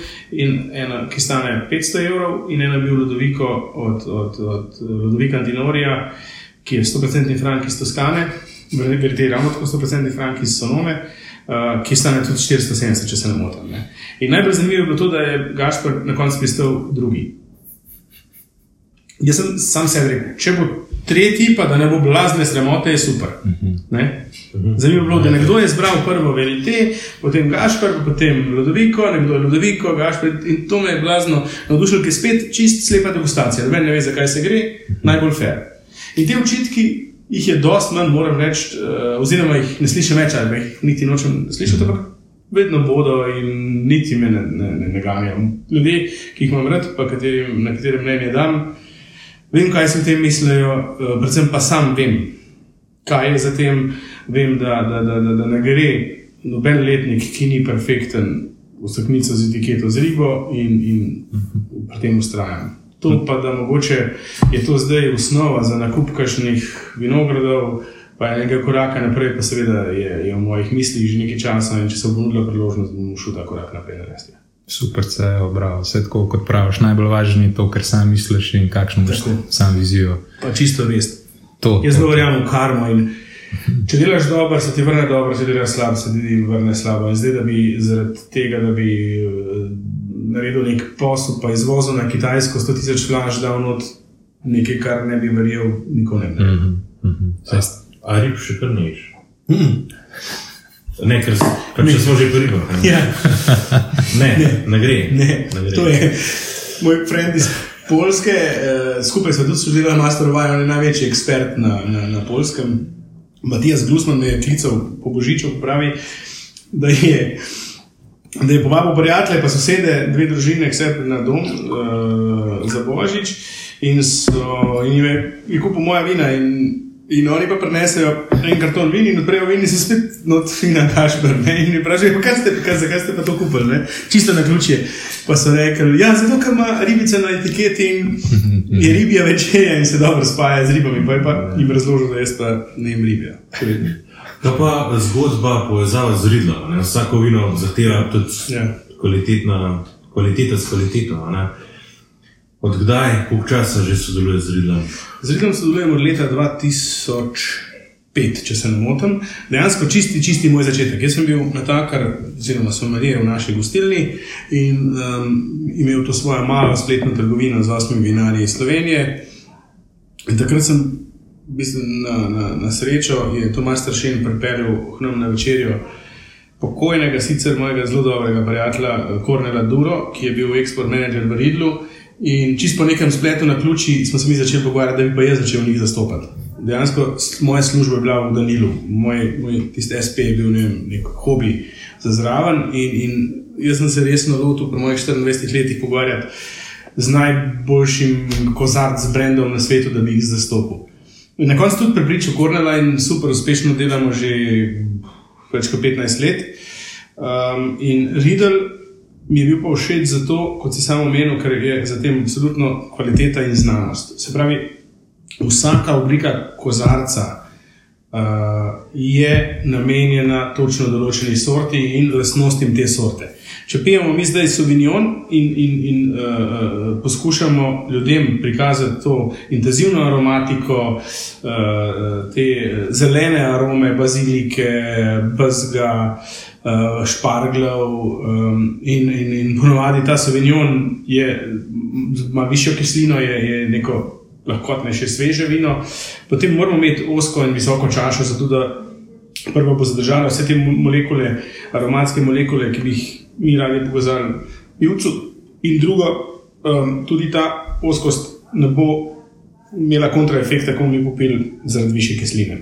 ena, ki stane 500 evrov, in eno je bil Ludoviko od, od, od Ludovika Antinorija, ki je 100% Frank iz Toskane, Verite je ravno tako 100% Frank iz Sonome, uh, ki stane tudi 470, če se ne motim. Ne. In najbolj zanimivo je bilo to, da je Gašpor na koncu pristal drugi. Jaz sem sam sebi rekel, če bo tretji, pa da ne bo blazne sramote, je super. Zanimivo je bilo, da nekdo je izbral prvo verite, potem Gašpor, potem Ludoviko, nekdo je Ludoviko, Gašpor in to me je blazno navdušilo, ker je spet čist slepa degustacija. Noben ne ve, zakaj se gre, najbolj fair. In te očitki jih je dost manj, moram reči, uh, oziroma jih ne slišim več, ali jih niti nočem slišati, ampak vedno bodo in niti me ne, ne, ne, ne ganjajo. Ljudje, ki jih imam rad, pa katerim, na katerem mnenje dam. Vem, kaj si v tem mislijo, predvsem pa sam vem, kaj je za tem. Vem, da, da, da, da, da ne gre noben letnik, ki ni perfekten, v steknico z etiketo z ribo in, in pri tem ustrajam. To pa, da mogoče je to zdaj osnova za nakup kakšnih vinogradov, pa je nekaj koraka naprej, pa seveda je, je v mojih mislih že nekaj časa in če se bo ponudila priložnost, bom šel ta korak naprej narediti. Super, se je obral. Vse tako, kot praviš, najbolj važno je to, kar sam misliš in kakšno imaš sam vizijo. Pa čisto vest. To, Jaz zelo verjamem v karmo. Če delaš dobro, se ti vrne dobro, če delaš slabo, se ti vrne slabo. In zdaj, da bi zaradi tega, da bi naredil nek posel, pa izvozil na Kitajsko 100 tisoč flash, da vnot nekaj, kar ne bi verjel, nikoli ne. Mm -hmm. mm -hmm. A rib še kar neš? Mm. Ne, ker če smo že pri ribah. Ja. Ne, ne, ne gre. Ne. Ne gre. To je moj friend iz Polske, uh, skupaj smo tudi sodelovali na Masterovaj, on je največji ekspert na, na, na polskem. Matijas Glusman me je klical po Božiču, pravi, da je, da je povabil prijatelje, pa sosede, dve družine, vse na dom uh, za Božič in, so, in je, je kupil moja vina. In, In oni pa prenesejo en karton vini, in odprejo vini, se spet noči na kašper. In mi pravijo, kaj ste, kaj, zakaj ste pa to kupili, ne? čisto na ključje. Pa so rekli, ja, zato ker ima ribice na etiketi in je ribja večerja in se dobro spaja z ribami. Pa je pa jim razložil, da jaz pa ne jem ribja. Kaj pa zgodba povezava z ridlom? Vsako vino zahteva tudi ja. kvaliteta s kvaliteto. Odkdaj, koliko časa že sodeluješ z Ridlom? Z Ridlom sodelujem od leta 2005, če se ne motim. Dejansko čisti, čisti moj začetek. Jaz sem bil na takar, oziroma sem mariral v naši gostilni in um, imel to svojo malo spletno trgovino z osmimi vinarji iz Slovenije. In takrat sem, mislim, na, na, na srečo, je Tomas Staršen pripeljal k nam na večerjo. Pokojnega, sicer mojega zelo dobrega prijatelja Kornela Duro, ki je bil eksport menedžer v Ridlu, In čisto po nekem spletu na ključi smo se mi začeli pogovarjati, da bi pa jaz začel njih zastopati. Dejansko moja služba je bila v Danilu, moj, moj tisti SP je bil ne vem, nek hobi za zraven. In, in jaz sem se resno lotil pri mojih 24 letih pogovarjati z najboljšim kozarcem, brendom na svetu, da bi jih zastopil. Na koncu tudi prepričal Kornela in super uspešno delamo že več kot 15 let. Um, in Riddle mi je bil pa všeč zato, kot si samo omenil, ker je za tem absolutno kvaliteta in znanost. Se pravi, vsaka oblika kozarca uh, je namenjena točno določeni sorti in lastnostim te sorte. Če pijemo mi zdaj Sauvignon in, in, in uh, poskušamo ljudem prikazati to intenzivno aromatiko, uh, te zelene arome, bazilike, bazga, uh, uh, šparglov um, in, in, in ponovadi ta Sauvignon ima višjo kislino, je, je neko lahkotnejše, sveže vino. Potem moramo imeti osko in visoko čašo, zato da Prvo bo zadržala vse te mo- molekule, aromatske molekule, ki bi jih mi radi pokazali pivcu, in drugo, um, tudi ta oskost ne bo imela kontraefekta, ko bomo mi popili zaradi više kisline.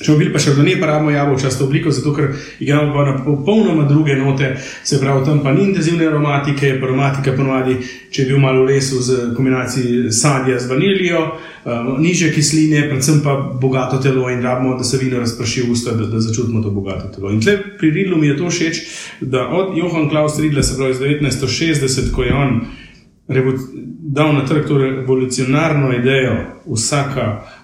Bomo bili pa še ne, pa rabimo jabolčasto obliko, zato ker igramo na popolnoma druge note, se pravi, tam pa ni intenzivne aromatike, aromatika ponovadi, če je bil malo v lesu z kombinacijo sadja z vanilijo, um, niže kisline, predvsem pa bogato telo in rabimo, da se vino razprši v usta, da, da začutimo to bogato telo. In tle pri Ridlu mi je to všeč, da od Johann Klaus Ridla, se pravi iz 1960, ko je on revo- dal na trg to revolucionarno idejo, vsaka uh,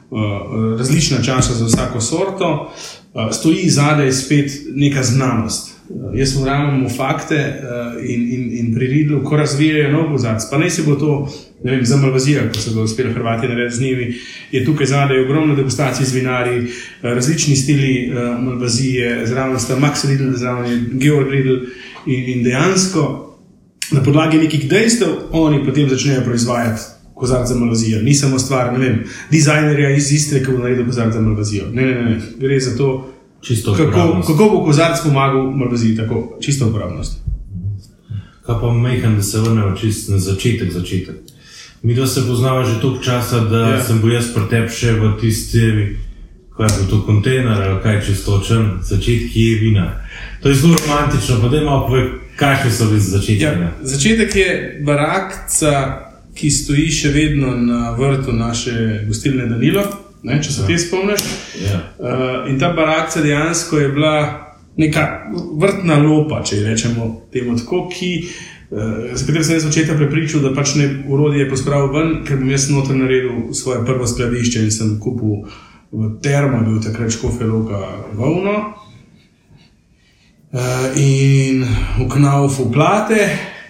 različna časa za vsako sorto, uh, stoji zadaj spet neka znanost. Uh, jaz verjamem v fakte in, in, in pri Ridlu, ko razvijajo nov kozarc, pa naj se bo to. Vem, za Malvazijo, ko so ga uspeli Hrvati narediti z njimi, je tukaj zadaj ogromno degustacij z vinarji, eh, različni stili Malvazije, zraven sta Max Riddle, zraven je Georg Riddle in, in dejansko na podlagi nekih dejstev oni potem začnejo proizvajati kozarce za Malvazijo. Ni samo stvar, ne vem, dizajnerja iz Istre, ki bo naredil kozarce za Malvazijo. Ne, ne, ne, gre za to, Čisto kako, kako bo kozarc pomagal Malvaziji, tako čisto uporabnost. Kaj pa mehen, da se vrnemo čist na začetek, začetek. Mi dva se poznava že toliko časa, da Ja. sem bil jaz pretep še v tisti, kaj je to kontejner ali kaj čistočen, začetki je vina. To je zelo romantično, pa da imamo povej, kakšni so bili začetki. Ja. začetek je barakca, ki stoji še vedno na vrtu naše gostilne Danilo, ne, če se te spomniš. Ja. Uh, in ta barakca dejansko je bila neka vrtna lopa, če rečemo temu tako, ki, uh, za katero sem jaz očeta prepričal, da pač ne urodje pospravil ven, ker bom jaz noter naredil svoje prvo skladišče in sem kupil v termo, bil takrat škofeloka volno. Uh, in v knaufu plate.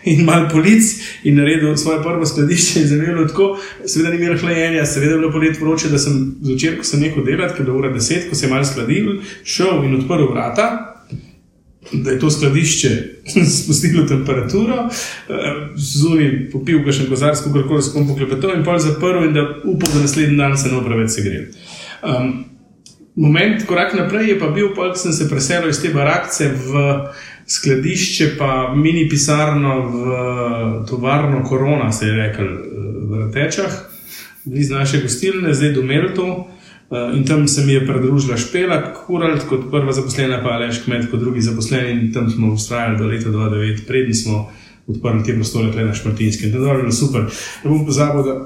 In malo polic, in naredil svoje prvo skladišče, in zavelo tako, seveda ni imel hlajenja, seveda je bilo polet vroče, da sem zvečer, ko sem nehal delati, ker je bilo ura deset, ko se je malo skladil, šel in odprl vrata, da je to skladišče spustilo temperaturo, zunaj popil še kozarc, kako koli s kom poklepetal in pol zaprl, in da upal, da naslednji dan se ne bo preveč segrel. Um, moment, korak naprej je pa bil, ko sem se preselil iz te barakce v skladišče, pa mini pisarno v tovarno Korona, se je rekel, v Ratečah, blizu naše gostilne, zdaj do Melto. Uh, in tam se mi je pridružila Špela, Kuralt kot prva zaposlena, pa Aleš Kmet kot drugi zaposleni. In tam smo ustrajali do leta 2009, preden smo odprli te prostore, tukaj na Šmartinskem. To je bilo super. Ne bom pozabil, da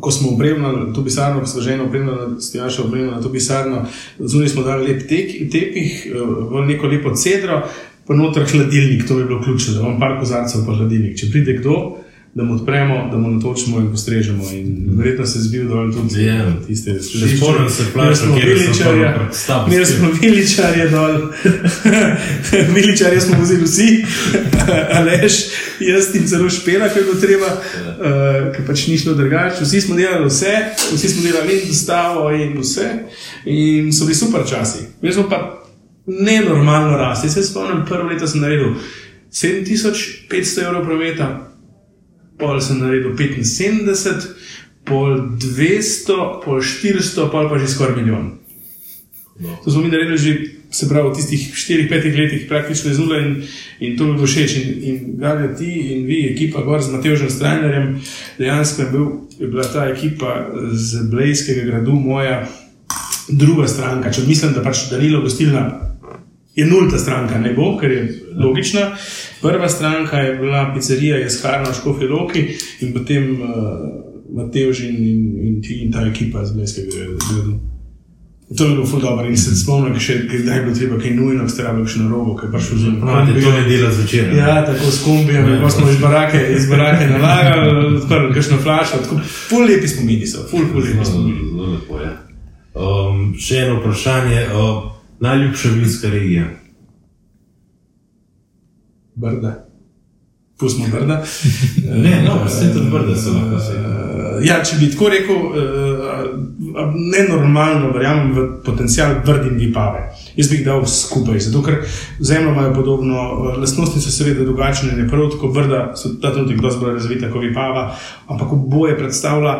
ko smo opremljali to pisarno, smo že eno opremljali, stijaša opremljali to pisarno, zunaj smo dali lep tek, tepih, eh, v neko lepo cedro, pa noter hladilnik, to bi bilo ključno, da imam par kozarcev pa hladilnik. Če pride kdo, da mu odpremo, da mu natočimo in postrežemo. In verjetno se je zbil dol tudi Ja. tiste Še spomnim se plača, kjer smo viličarje dol, viličarje smo vozili vsi, Aleš, jaz in celo špela, ko je bilo treba, uh, ker pač ni šlo drugače. Vsi smo delali vse, vsi smo delali in dostavo in vse. In so bili super časi. Mi smo pa nenormalno rasli. Se spomnim, prvo leto sem naredil 7500 evrov prometa, pol sem naredil 75, pol 200, pol 400, pol pa že skoraj milijon. To smo mi naredili že, se pravi, v tistih 4-5 letih, praktično iz nule in, in to mi bo všeč. In, in Galja, ti in vi, ekipa gor z Mateožem Strajnerjem, dejansko je, bil, je bila ta ekipa z Blejskega gradu moja druga stranka. Če mislim, da pač Danilo gostilna je nulta stranka, ne bo, ker je logična. Prva stranka je bila pizzerija Jesharna v Škofi Loki in potem uh, Mateož in, in, in, in ta ekipa z Blejskega gradu. To je bilo ful dobro in se spomnim, še kdaj je bilo treba kaj nujno, ste rabili še na robo, ker je prišel z Pravite, to ne dela zvečer. ne? Ja, tako s kombijem, ko smo iz barake, iz barake nalagali, odprli kakšno flašo, tako ful lepi spomini so, ful, ful lepi spomini. Zelo zelo lepo je. Um, še eno vprašanje. Uh, najljubša vinska regija. Brda. Pustimo brda. Ne, no, vse to brda se lahko vse. Uh, ja, če bi tako rekel, uh, nenormalno verjamem v potencial brd in vipave. Jaz bi jih dal skupaj, zato ker zemlja imajo podobno, uh, lastnosti so seveda drugačne, ne prav tako brda, so ta trenutek dosti bolj razvita kot vipava, ampak oboje predstavlja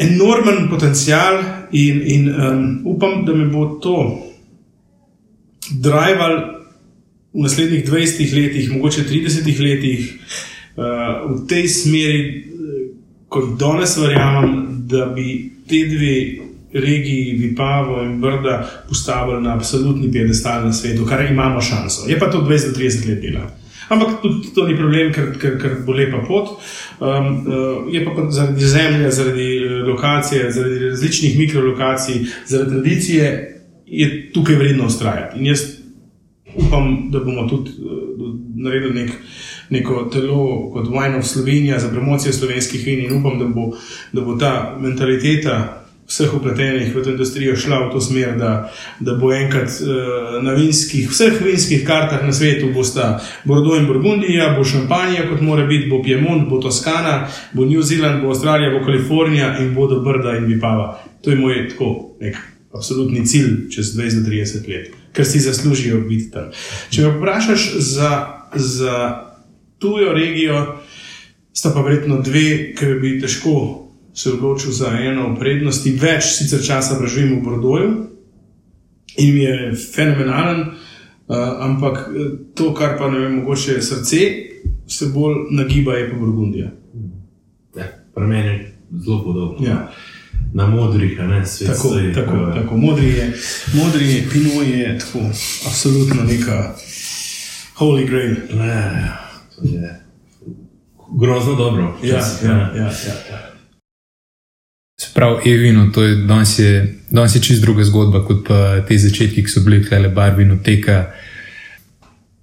enormen potencial in, in um, upam, da me bo to drival v naslednjih 20 letih, mogoče 30 letih uh, v tej smeri, eh, kot danes verjamem, da bi te dve regiji, Vipavo in Brda, postavili na absolutni piedestal na svetu, kar imamo šanso. Je pa to 20-30 let dela. Ampak tudi to ni problem, ker, ker, ker bo lepa pot. Um, uh, je pa zaradi zemlje, zaradi lokacije, zaradi različnih mikrolokacij, zaradi tradicije, je tukaj vredno ustrajati. In jaz upam, da bomo tudi uh, naredili nek, neko telo kot Wine of Slovenija za promocijo slovenskih vin in upam, da bo, da bo ta mentaliteta vseh upletenih v to industrijo šla v to smer, da, da bo enkrat uh, na vinskih, vseh vinskih kartah na svetu bosta Bordeaux in Burgundija, bo Šampanija, kot mora biti, bo Piemont, bo Toskana, bo New Zealand, bo Avstralija, bo Kalifornija in bodo Brda in Vipava. To je moj tako nek absolutni cilj čez 20-30 let, ker si zaslužijo biti tam. Če me vprašaš za, za tujo regijo, sta pa verjetno dve, ki bi težko se odločil za eno od prednosti, več sicer časa preživim v Brodoju in mi je fenomenalen, uh, ampak eh, to, kar pa ne vem, mogoče je srce, se bolj nagiba je pa Burgundija. Ja, pri meni je zelo podobno. Ja. Na modrih, a ne svet. Tako, stoji, tako, ko- tako. Modri je, modri je, Pinot je tako, absolutno neka holy grail. Ja, to je grozno dobro. Ja, Včasih, ja, ja, ja, ja. Sprav Evino, to je danes, je danes je čist druga zgodba kot pa te začetki, ki so bili tle barvino teka.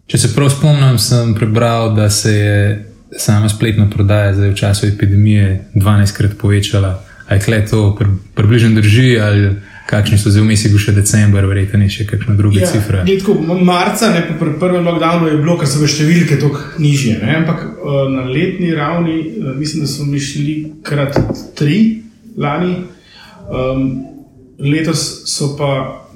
Če se prav spomnim, sem prebral, da se je sama spletna prodaja zdaj v času epidemije 12krat povečala. Ali je to pri, približno drži, ali kakšni so zdaj vmes, je bil še decembr, verjetno je še kakšna druga ja, cifra. tako, marca, ne, po pr- prvem lockdownu je bilo, ker so bile številke tako nižje. Ne, ampak uh, na letni ravni, uh, mislim, da smo mi šli krat tri lani, um, letos so pa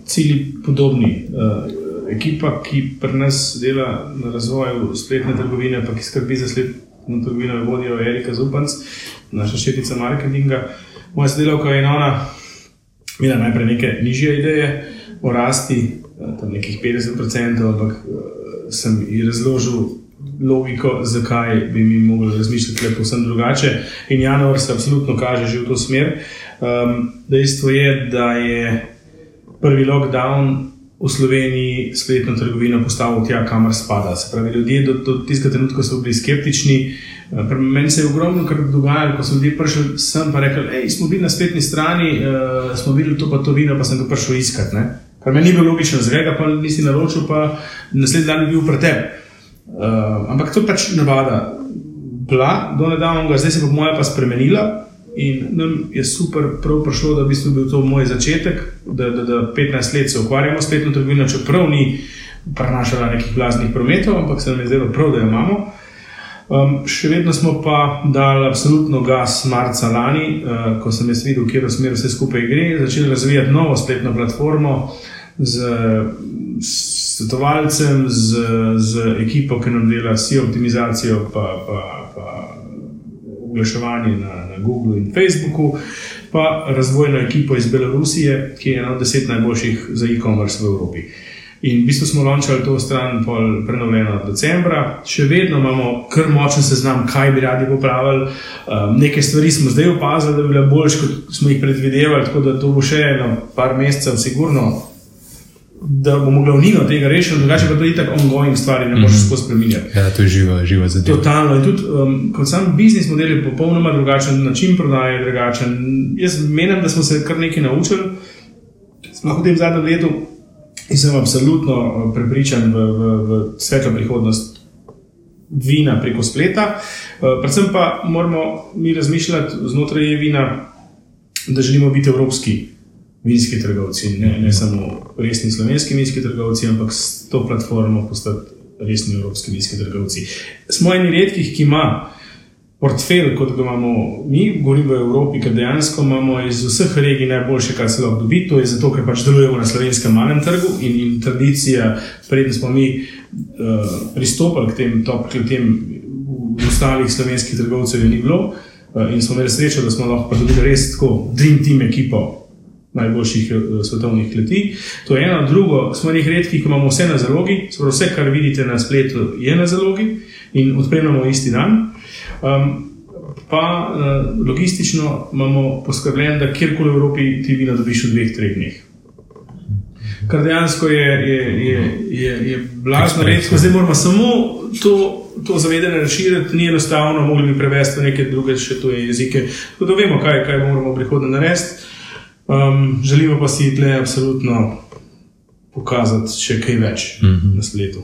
cilji podobni. Uh, ekipa, ki pri nas dela na razvoju spletne trgovine, pa ki skrbi za spletno trgovino, jo vodijo Erika Zupanc, naša šefica marketinga. Moja sodelavka je ona imela najprej neke nižje ideje o rasti, eh, tam nekih 50%, ampak eh, sem ji razložil logiko, zakaj bi mi mogli razmišljati le povsem drugače. In januar se absolutno kaže že v to smer. Um, dejstvo je, da je prvi lockdown v Sloveniji spletno trgovino postavil tja, kamor spada. Se pravi, ljudje do, do tistega trenutka so bili skeptični. Eh, pri Meni se je ogromno kar dogajalo, ko so ljudje prišli sem in rekli: hej, smo bili na spletni strani, uh, smo videli to pa to vino, pa sem ga prišel iskat. Ne? Kar meni ni bilo logično, zakaj ga pa nisi naročil, pa naslednji dan je bil pri tebi. Uh, ampak to je pač navada. Bila do nedavnega, zdaj se pa moja pa spremenila. In nam je super prav prišlo, da v bistvu bil to moj začetek, da, da, da 15 let se ukvarjamo s spletno trgovino, čeprav ni prenašala nekih blaznih prometov, ampak se nam je zdelo prav, da jo imamo. Um, še vedno smo pa dali absolutno gas marca lani, uh, ko sem jaz videl, kje v smer vse skupaj gre, začeli razvijati novo spletno platformo z svetovalcem, z, z ekipo, ki nam dela SEO optimizacijo, pa, pa, pa oglaševanje na Googlu in Facebooku, pa razvojno ekipo iz Belorusije, ki je ena od deset najboljših za e-commerce v Evropi. In v bistvu smo launčali to stran pol prenovljeno decembra, še vedno imamo kar močen seznam, kaj bi radi popravili. Um, Nekaj stvari smo zdaj opazili, da bi bile boljše, kot smo jih predvidevali, tako da to bo še eno par mesecev, sigurno, da bomo glavnino tega rešili, drugače pa to je tako ongoing stvari, ne moreš skozi spremenjati. Ja, to je živa, živa zadeva. Totalno. In tudi um, kot sam biznis model je popolnoma drugačen, način prodaje je drugačen. Jaz menim, da smo se kar nekaj naučili, sploh v tem zadnjem letu, in sem absolutno uh, prepričan v, v, v svetlo prihodnost vina preko spleta. Uh, predvsem pa moramo mi razmišljati znotraj vina, da želimo biti evropski. Vinski trgovci, ne, ne samo resni slovenski vinski trgovci, ampak s to platformo postati resni evropski vinski trgovci. Smo eni redkih, ki ima portfelj, kot ga imamo mi, govorim v Evropi, ker dejansko imamo iz vseh regij najboljše, kar se lahko dobi. To je zato, ker pač delujemo na slovenskem malem trgu in, in tradicija, preden smo mi uh, pristopili k tem, top, k tem ostalih slovenskih trgovcev, je ni bilo. Uh, in smo imeli srečo, da smo lahko pa dobili res tako Dream Team ekipo najboljših eh, svetovnih kleti. To je eno, drugo, smo njih redki, ki imamo vse na zalogi, Sprav vse, kar vidite na spletu, je na zalogi in odpremljamo isti dan. Um, pa uh, logistično imamo poskrbljeno, da kjerkoli v Evropi ti vina dobiš v dveh, treh dneh. Kar dejansko je, je, je, je, je blazno redko, zdaj moramo samo to. To zavedanje razširiti ni enostavno, mogli bi prevesti v neke druge še tuje jezike. Tako da vemo, kaj, kaj moramo v prihodnje narediti. Um, želimo pa si tle absolutno pokazati še kaj več mm -hmm. na spletu.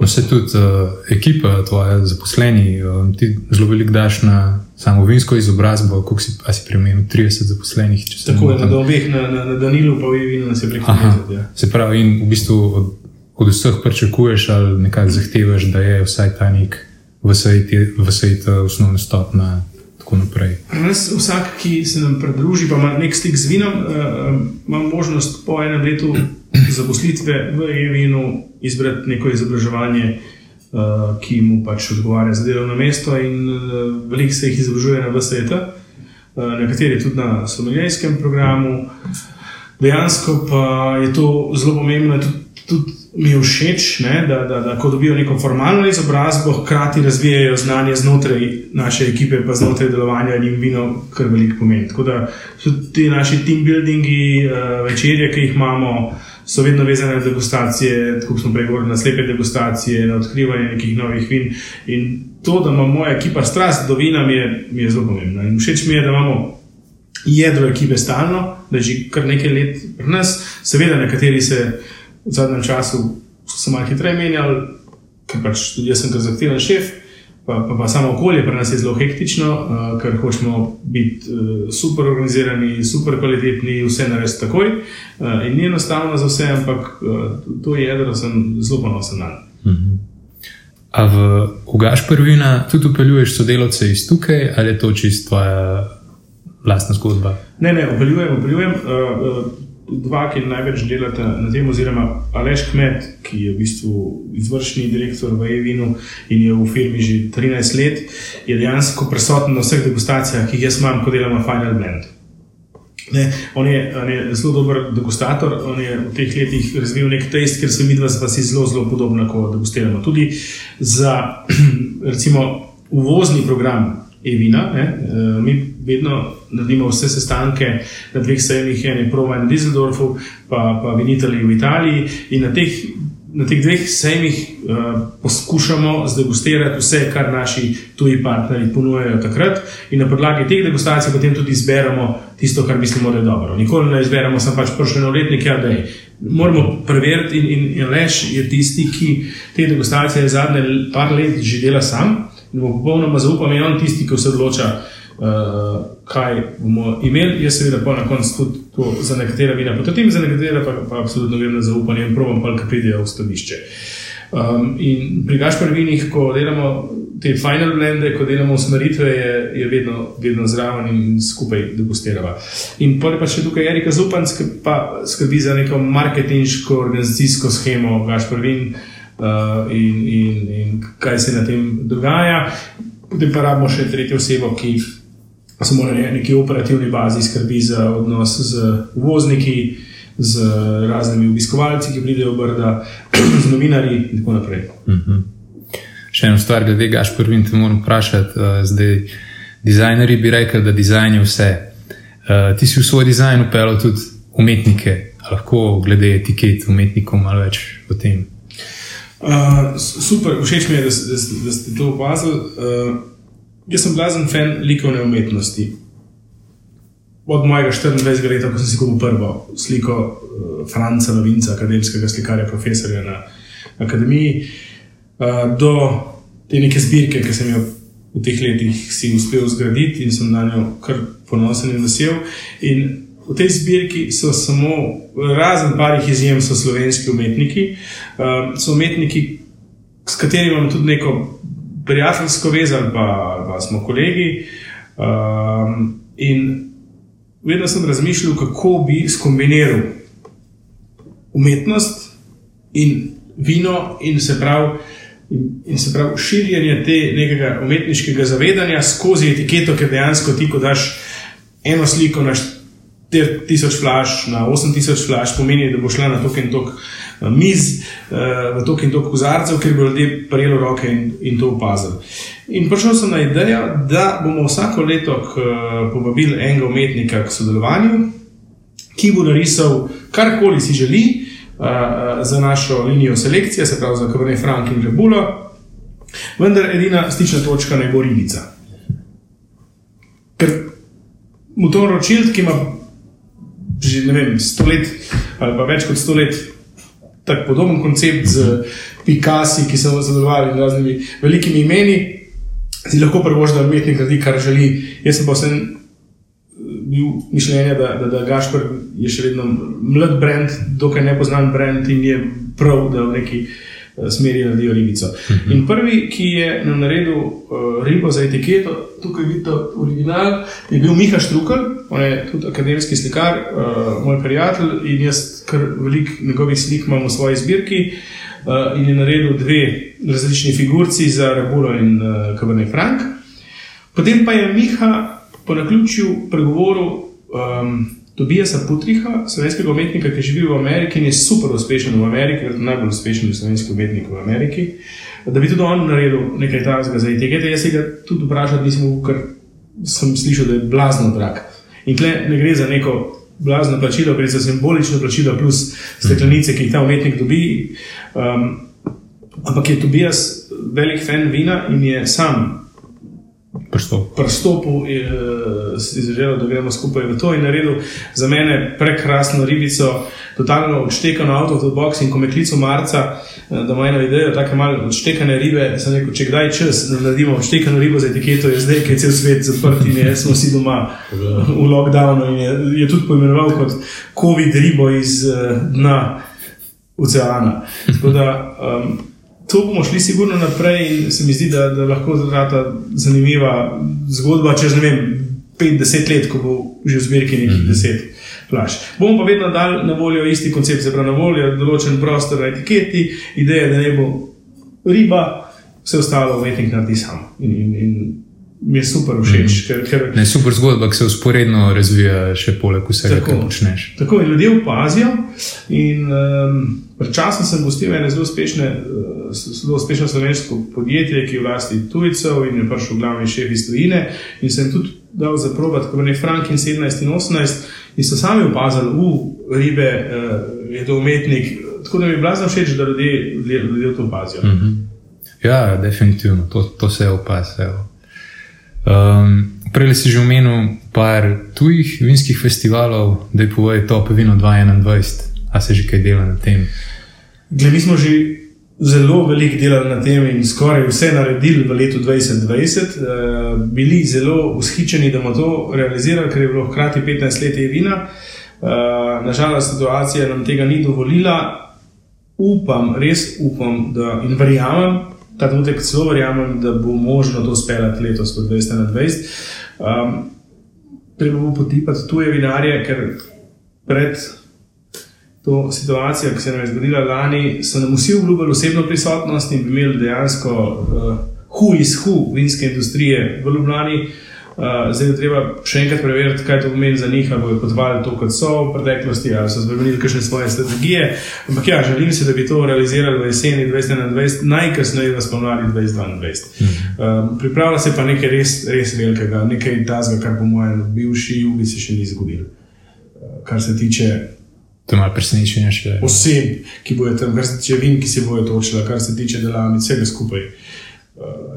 No, se tudi uh, ekipa, tvoja zaposleni, um, ti zelo veliko daš na samo vinsko izobrazbo, koliko si, si primerno 30 zaposlenih. Tako je, na obeh, na, na, na Danilu pa v Vinu nas je prihodnost. Ja. Se pravi, in v bistvu od, od vseh pričakuješ ali nekaj zahtevaš, da je vsaj ta nek v svetu osnovna stopna tako naprej. Nas, vsak, ki se nam pridruži, pa ima nek stik z vinom, uh, ima možnost po enem letu zaposlitve v e-vinu izbrati neko izobraževanje, uh, ki mu pač odgovarja za delovno mesto, in veliko se jih izobražuje na VSET, nekateri tudi na somalijskem programu. Dejansko pa je to zelo pomembno, tudi, tudi mi je všeč, ne, da, da, da ko dobijo neko formalno izobrazbo, hkrati razvijajo znanje znotraj naše ekipe, pa znotraj delovanja in vino, kar veliko pomeni. Tako da ti naši team buildingi, uh, večerje, ki jih imamo, so vedno vezane na degustacije, kot smo prej govorili, na slepe degustacije, na odkrivanje nekih novih vin. In to, da ima moja ekipa strast do vina, mi je, mi je zelo pomembno. In všeč mi je, da imamo. Jedro ekipe stalno, da je že kar nekaj let pri nas, seveda, nekateri se uh, v zadnjem času se malo hitreje menjali, ker pač tudi jaz sem kar zahteven šef. Pa, pa, pa samo okolje pri nas je zelo hektično, uh, ker hočemo biti uh, super organizirani, super kvalitetni, vse narediti takoj. Uh, in ni enostavno za vse, ampak uh, to je jedro, sem zelo ponosen na. Uh -huh. A v Ugaš prvina tudi upeljuješ sodelavce iz tukaj, ali je to čisto tvoja lastna zgodba? Ne, ne, upeljujem, upeljujem. Uh, uh, dva, ki največ delate na tem, oziroma Aleš Kmet, ki je v bistvu izvršni direktor v Evinu in je v firmi že 13 let, je dejansko prisoten na vseh degustacijah, ki jih jaz imam, ko delam Final Blend. Ne, on, je, on je zelo dober degustator, on je v teh letih razvil nek test, ker se mi dva si zelo, zelo podobna, ko degustiramo. Tudi za recimo uvozni program Evina, uh, mi vedno naredimo vse sestanke na dveh sejmih, en je Prova in Düsseldorfu, pa, pa v Italiji, v Italiji. In na teh, na teh dveh sejmih uh, poskušamo zdegustirati vse, kar naši tuji partnerji ponujajo takrat, in na podlagi teh degustacij potem tudi izberemo tisto, kar mislimo, da je dobro. Nikoli ne izberemo, sem pač prišel na letnik, ja, da je. Moramo preveriti, in, in, in lež je tisti, ki te degustacije zadnje par let že dela sam. In bo popolnoma zaupam, in on tisti, ki se odloča, uh, kaj bomo imeli. Jaz, seveda, pa na koncu tudi to za nekatere vina potrdim, za nekatere pa, pa absolutno grem na zaupanje in provam, pa kaj pridejo v stališče. Um, in pri Gašpar vinih, ko delamo te final blende, ko delamo usmeritve, je, je vedno, vedno zraven in skupaj degustiramo. In pa je še tukaj Erika Zupanc, ki pa skrbi za neko marketinško, organizacijsko schemo Gašpar vin. Uh, in, in, in kaj se na tem dogaja, potem pa rabimo še tretjo osebo, ki samo na neki operativni bazi skrbi za odnos z uvozniki, z raznimi obiskovalci, ki pridejo v Brda, z novinarji in tako naprej. Uh mhm. -huh. Še eno stvar, glede gaš prvim, te moram vprašati. Uh, zdaj, dizajnerji bi rekli, da dizajn je vse. Uh, ti si v svoj dizajn upeljal tudi umetnike, lahko glede etiket umetnikom malo več o tem. Uh, super, všeč mi je, da, da, da ste to opazili. Uh, Jaz sem blazen fan likovne umetnosti. Od mojega 24 let, ko sem si kupil prvo sliko uh, Franca Novinca, akademskega slikarja, profesorja na akademiji, uh, do te neke zbirke, ki sem jo v teh letih si uspel zgraditi in sem na njo kar ponosen in vesel. In v tej zbirki so samo, razen parih izjem, so slovenski umetniki, uh, so umetniki, s katerimi imam tudi neko prijateljsko vezan, pa, pa smo kolegi. Um, in vedno sem razmišljal, kako bi skombiniral umetnost in vino, in se pravi, in, in se pravi širjenje tega umetniškega zavedanja skozi etiketo, ki dejansko ti, ko daš eno sliko na 1000 flash na 8000 flash pomeni, da bo šla na tok in tok eh, miz, eh, v tok in tok kozarcev, ker bo ljudje prijelo roke in, in to opazili. In prišel sem na idejo, da bomo vsako leto eh, povabili enega umetnika k sodelovanju, ki bo narisal karkoli si želi za našo linijo selekcije, se pravi za Cabernet Franc in Rebulo, vendar edina stična točka naj bo ribica. Ker motor ročild, ki ima že ne vem, sto let ali pa več kot sto let. Tako podoben koncept z Picasso, ki so sodelovali z raznimi velikimi imeni, si lahko prvož, da umetnik naredi, kar želi. Jaz sem pa vsem bil mišljenja, da, da, da Gašpor je še vedno mlad brand, dokaj nepoznan brand in je prav, da v neki eh, smeri naredijo ribico. -huh. In prvi, ki je naredil uh, ribo za etiketo, tukaj vidite original, je bil Miha Štrukel, on je tudi akademski slikar, uh, moj prijatelj in jaz kar veliko njegovih slik imam v svoji zbirki. Uh, in je naredil dve različni figurci za Rebulo in uh, Cabernet Franc. Potem pa je Miha po naključju pregovoru um, Tobijasa Putriha, slovenskega umetnika, ki živi v Ameriki in je super uspešen v Ameriki, je najbolj uspešen slovenski umetnik v Ameriki, da bi tudi on naredil nekaj takega za etikete. Jaz se ga tudi vprašal, nisem mogel, ker sem slišal, da je blazno drag. In tle ne gre za neko blazno plačilo, gre za simbolično plačilo plus steklenice, ki jih ta umetnik dobi. Um, ampak je Tobijas velik fan vina in je sam prstopu in uh, si zaželel, da gremo skupaj v to in naredil za mene prekrasno ribico, totalno odštekano avto v box in ko me klical marca, uh, da ima eno idejo, tako malo odštekane ribe, sem rekel, če kdaj čas, da naredimo odštekano ribo za etiketo, je zdaj, ker je cel svet zaprt in je, smo vsi doma v lockdownu in je, je tudi poimenoval kot COVID ribo iz uh, dna oceana. Tako da um, to bomo šli sigurno naprej in se mi zdi, da, da lahko zrata zanimiva zgodba čez ne vem, 5-10 let, ko bo že v zbirki nekih mm -hmm. 10 plaž. Bomo pa vedno dali na voljo isti koncept, se pravi na voljo določen prostor na etiketi, ideja, da ne bo riba, vse ostalo umetnik naredi sam. In, in, in mi je super všeč. Mm. Ker, ker, ne, super zgodba, ki se usporedno razvija še poleg vsega, kar počneš. Tako in ljudje opazijo. In um, pred časom sem gostil ene zelo uspešne. Uh, zelo uspešno slovensko podjetje, ki je v lasti tujcev in je prišel glavni šef iz tujine. In sem tudi dal za probat, ko je Frank in 17 in 18, in so sami opazili, da ribe uh, je to umetnik. Tako da mi je blazno všeč, da ljudje, ljudje, to opazijo. Mm -hmm. Ja, definitivno, to, to se je opazilo. Um, prej si že omenil par tujih vinskih festivalov, da je povej top vino 2021, a se že kaj dela na tem? Glede, mi smo že zelo veliko delali na tem in skoraj vse naredili v letu 2020, uh, bili zelo ushičeni, da bomo to realizirali, ker je bilo hkrati 15 let vina. Uh, Nažalost, situacija nam tega ni dovolila. Upam, res upam, da in verjamem, ta trenutek celo verjamem, da bo možno to speljati letos, kot 2021. Um, treba bo potipati tuje vinarje, ker pred to situacijo, ki se nam je zgodila lani, so nam vsi obljubili osebno prisotnost in bi imeli dejansko uh, hu iz hu vinske industrije v Ljubljani. Uh, zdaj je treba še enkrat preveriti, kaj to pomeni za njih, ali bodo potovali to, kot so v preteklosti, ali so spremenili kakšne svoje strategije. Ampak ja, želim si, da bi to realizirali v jeseni 2021, najkasneje v spomladi 2022. Um, pripravlja se pa nekaj res, res velikega, nekaj tazga, kar po mojem bivši jugi se še ni zgodilo. Uh, kar se tiče To je malo presenečenja še. Oseb, ki bojo tam, kar se tiče vin, ki se bojo točila, kar se tiče delavnic, vsega skupaj. Uh,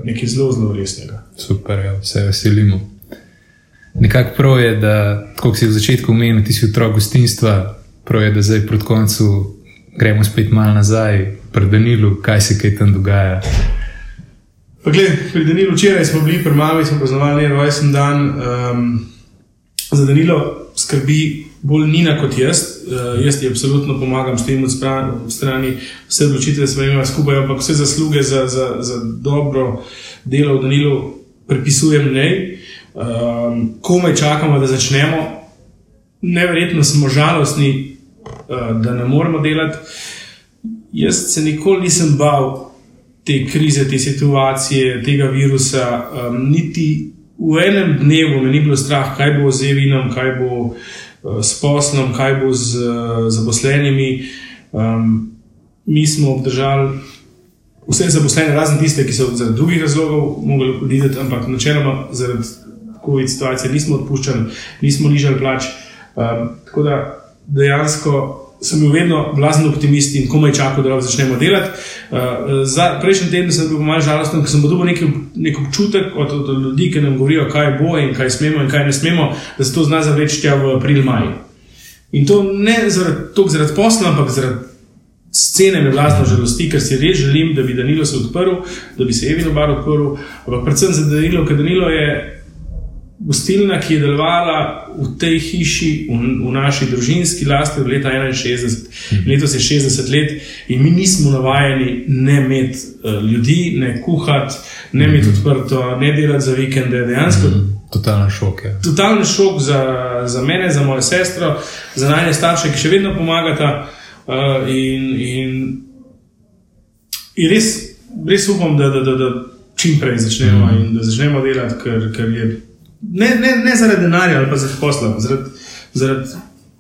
nekaj zelo, zelo resnega. Super, ja, vse veselimo. Nekako prav je, da, kot si v začetku omenil, ti si otrok gostinstva, prav je, da zdaj proti koncu gremo spet malo nazaj, pred Danilu, kaj se kaj tam dogaja. Gled, pri Danilu včeraj smo bili, pri mami smo praznovali 20 dan. Um, za Danilo skrbi bolj Nina kot jaz. Uh, jaz ti absolutno pomagam, stojim od strani, vse odločitve smo imeli skupaj, ampak vse zasluge za, za, za dobro delo v Danilu pripisujem njej. Um, komaj čakamo, da začnemo. Neverjetno smo žalostni, uh, da ne moremo delati. Jaz se nikoli nisem bal te krize, te situacije, tega virusa, um, niti v enem dnevu me ni bilo strah, kaj bo z evinom, kaj bo uh, s poslom, kaj bo z uh, zaposlenimi. Um, mi smo obdržali vse zaposlene, razen tiste, ki so zaradi drugih razlogov mogli oditi, ampak načeloma zaradi COVID situacije nismo odpuščali, nismo nižali plač. Um, tako da dejansko sem bil vedno blazen optimist in komaj čakal, da začnemo delati. Uh, za, prejšnji teden sem bil malo žalosten, ker sem dobil nek, nek občutek od, od ljudi, ki nam govorijo, kaj bo in kaj smemo in kaj ne smemo, da se to zna zavreči v april-maj. In to ne zaradi, zaradi posla, ampak zaradi scene me vlastno žalosti, ker si res želim, da bi Danilo se odprl, da bi se Evino bar odprl, ampak predvsem za Danilo, ker Danilo je gostilna, ki je delovala v tej hiši, v, v naši družinski lasti od leta 61, mhm. letos je 60 let in mi nismo navajeni ne imeti uh, ljudi, ne kuhati, ne imeti mhm. odprto, ne delati za vikende, dejansko. Mhm. Totalen šok. Je. Totalen šok za, za mene, za mojo sestro, za najne starše, ki še vedno pomagata. Uh, in, in, in res, res upam, da, da, da, da čim prej začnemo mm. in da začnemo delati, ker, ker je ne, ne, ne zaradi denarja ali pa zaradi posla, zaradi, zaradi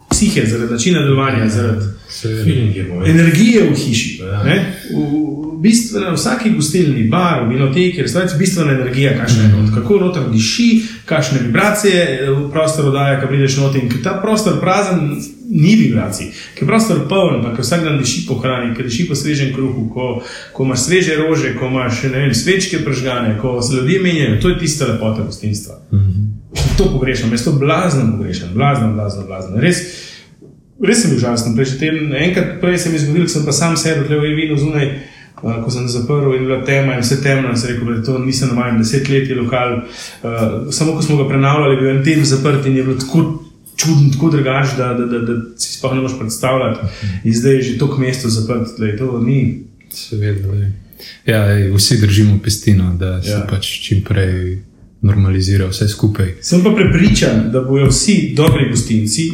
psihe, zaradi načina delovanja, zaradi energije v hiši. Ja. Bistveno, vsaki gostilni, bar, vinoteki, restorani, bistvena energija, kakšna je mm. not, kako noter diši, kakšne vibracije v prostoru daje, ko prideš not in ta prostor prazen ni vibracij, ki je prostor poln, ki vsak dan diši po hrani, ki diši po svežem kruhu, ko, ko imaš sveže rože, ko imaš vem, svečke pržgane, ko se ljudje menjajo, to je tista lepota gostinstva. Mm -hmm. To pogrešam, jaz to blazno pogrešam, blazno, blazno, blazno. Res, res sem bil žalosten. Enkrat prej se mi je zgodilo, da sem pa sam sedel tukaj v vinu zunaj. Uh, ko sem zaprl in bila tema in vse temno, sem rekel, da to nisem navaden, deset let je lokal. Uh, samo ko smo ga prenavljali, bil je en teden zaprt in je bilo tako čuden, tako drugač, da, da, da, da si sploh ne moreš predstavljati. In zdaj je že to mesto zaprto, da je to ni. Seveda, ja, ej, vsi držimo pestino, da se ja. pač čim prej normalizira vse skupaj. Sem pa prepričan, da bodo vsi dobri gostinci,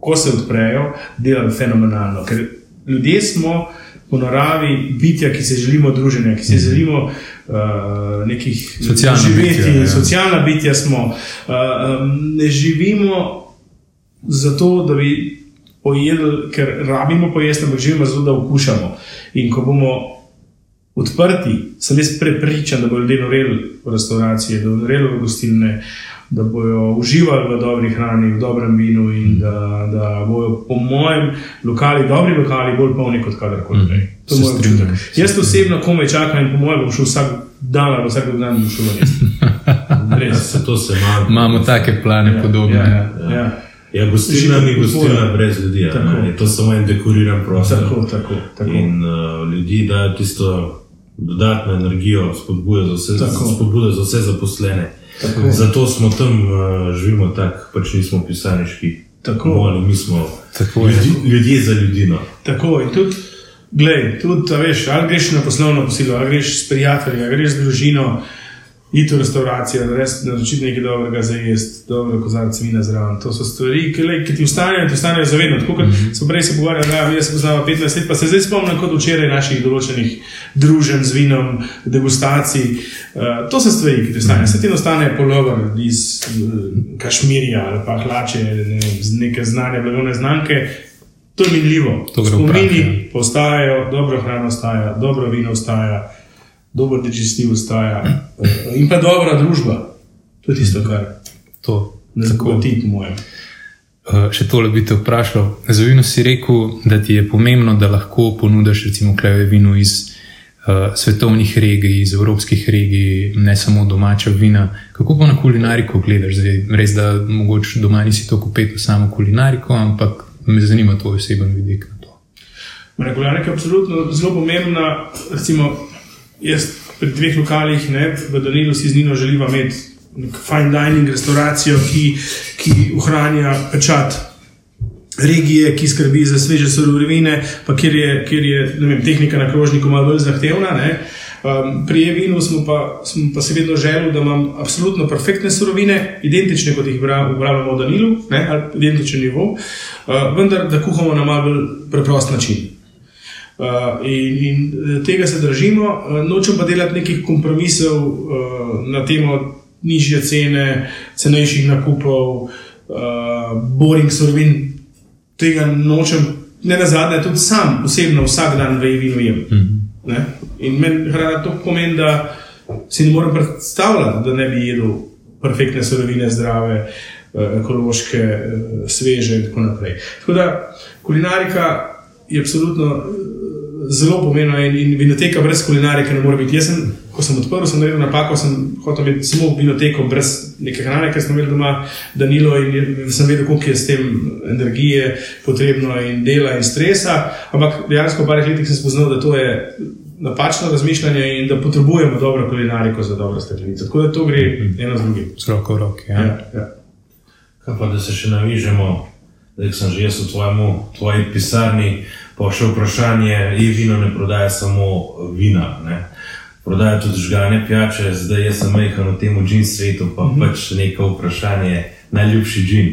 ko se odprejo, delali fenomenalno. Ker ljudje smo po naravi bitja, ki se želimo druženja, ki se mhm. želimo uh, nekih socialnih živeti, bitja, ja. socialna bitja smo. Uh, ne živimo zato, da bi pojedli, ker rabimo pojesti, ampak živimo zato, da okušamo. In ko bomo odprti, sem jaz prepričan, da bodo ljudje noreli v restauracije, da bodo noreli v gostilne. Da bodo uživali v dobri hrani, v dobrem vinu, in da, da bodo, po mojem, lokali, dobri lokali, bolj polni kot kadarkoli prej. Mm, to je moj občutek. Jaz osebno komaj čakam in po mojem bom šel vsak dan ali vsak dan bom šel v res. se to se ima. Imamo take plane ja, podobne. Ja, ja, ja. Ja, gostilna ni gostilna brez ljudi. Je to samo en dekoriran prostor. Tako, tako, tako. In uh, ljudi dajo tisto dodatno energijo, spodbude za vse, spodbude za vse zaposlene. Tako. Zato smo tam, uh, živimo tako, pač nismo pisarniški. Tako. Moli, mi smo tako, ljudi, ljudje za ljudi. No. Tako in tudi. Glej, tudi, veš, ali greš na poslovno posilo, ali greš s prijatelji, ali greš z družino, iti v restauracijo, naročiti nekaj dobrega za jesti, dobro kozarce vina zraven. To so stvari, ki, le, ki ti ustanejo in ti ustanejo zavedno. Tako kot mm -hmm. smo prej se pogovarjali, da jaz sem poznal 15 let, pa se zdaj spomnim kot včeraj naših določenih družen z vinom, degustacij. Uh, to so stvari, ki ti ustanejo. Mm -hmm. Se ti ostane polover iz uh, Kašmirja ali pa hlače, ne, neke znane, blagovne znamke. To je minljivo. Spomini ja. postajajo, dobro hrana ostaja, dobro vino ostaja dober digestiv ostaja eh, in pa dobra družba. To je tisto, kar to ne zagodi, po mojem. Uh, še tole bi te vprašal. Za vino si rekel, da ti je pomembno, da lahko ponudiš, recimo, kleve vino iz uh, svetovnih regij, iz evropskih regij, ne samo domača vina. Kako pa na kulinariko gledaš? Zdaj, res, da mogoče doma nisi tako upet v samo kulinariko, ampak me zanima tvoj oseben vidik na to. Kulinarika je absolutno zelo pomembna. Recimo, jaz pri dveh lokalih, ne, v Danilu si z Nino želiva imeti fine dining restauracijo, ki, ki ohranja pečat regije, ki skrbi za sveže surovine, pa kjer je, kjer je vem, tehnika na krožniku malo bolj zahtevna. Ne. Um, pri Evinu smo pa, smo pa se vedno želeli, da imam absolutno perfektne surovine, identične kot jih uporabljamo v Danilu, ne, ali identičen nivo, uh, vendar da kuhamo na malo bolj preprost način. Uh, in, in eh, tega se držimo, uh, nočem pa delati nekih kompromisov uh, na temo nižje cene, cenejših nakupov, uh, boring surovin, tega nočem. Ne na zadnje, tudi sam osebno vsak dan v vinu jem. Mm. In meni hrana to pomeni, da si ne morem predstavljati, da ne bi jedel perfektne surovine, zdrave, eh, ekološke, eh, sveže in tako naprej. Tako da kulinarika je absolutno eh, zelo pomembna in, in vinoteka brez kulinarike ne more biti. Jaz sem, ko sem odprl, sem naredil napako, sem hotel imeti samo vinoteko brez neke hrane, ker smo imeli doma Danilo in sem vedel, koliko je s tem energije potrebno in dela in stresa. Ampak dejansko v parih letih sem spoznal, da to je napačno razmišljanje in da potrebujemo dobro kulinariko za dobro steklenico. Tako da to gre eno z drugim. Roko v roki. Ja. Ja, ja. Kaj pa, da se še navižemo, da sem že jaz v tvojemu, tvoji pisarni, pa še vprašanje, je vino ne prodaja samo vina. Ne? Prodaja tudi žgane pijače, zdaj jaz sem majhen v tem džin svetu, pa mm -hmm. pač neko vprašanje, najljubši džin.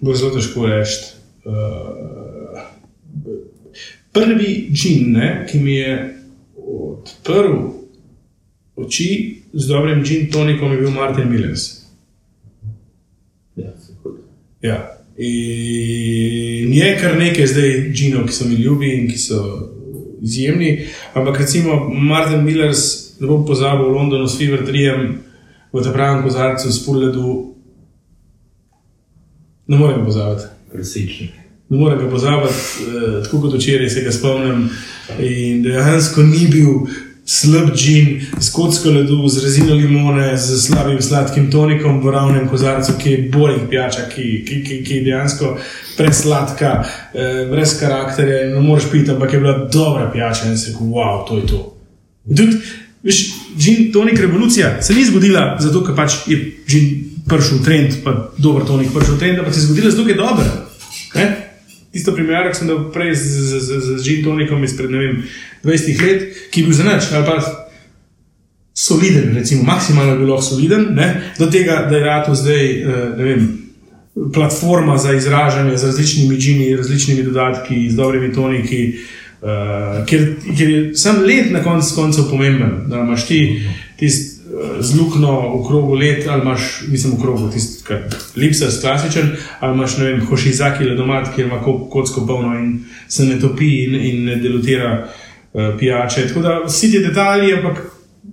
Bo zelo težko reči. Uh, prvi džin, ne, ki mi je odprl oči z dobrim džin tonikom, je bil Martin Millers. Ja, Ja. In je kar nekaj zdaj džinov, ki so mi ljubi in ki so izjemni. Ampak recimo Martin Millers, ne bom pozabil v Londonu s Fever 3 v tem pravem kozarcu s Pulledu. Ne morem pozabiti. Resničnik. Ne morem ga pozabiti, eh, tako kot včeraj se ga spomnim. In dejansko ni bil slab džin, z kocko ledu, z rezino limone, z slabim sladkim tonikom v ravnem kozarcu, ki je bolj pijača, ki, ki, ki, ki je dejansko presladka, eh, brez karakterja. Ne moreš piti, ampak je bila dobra pijača in se rekel, wow, to je to. Tudi, veš, džin, tonik revolucija se ni zgodila zato, ker pač je džin prišel trend, pa dober tonik prišel trend, ampak se je zgodila zato, ker je dober. Ne? Tisto primer, ki sem dal prej z, z, z, z Gin Tonikom izpred vem, 20 let, ki je bil za nič, ali pa soliden, recimo, maksimalno je bilo soliden, ne? do tega, da je rado zdaj, eh, ne vem. Platforma za izražanje z različnimi džini, različnimi dodatki, z dobrimi toniki, uh, ker, ker je sam let na koncu koncev pomemben. Da imaš ti tisti z luknjo v krogu let, ali imaš, mislim, v krogu tisti, kar lipsas klasičen, ali imaš, ne vem, hošizaki ledomat, kjer ima ko- kocko polno in se ne topi in, in ne delutira uh, pijače. Tako da vsi ti detalji, ampak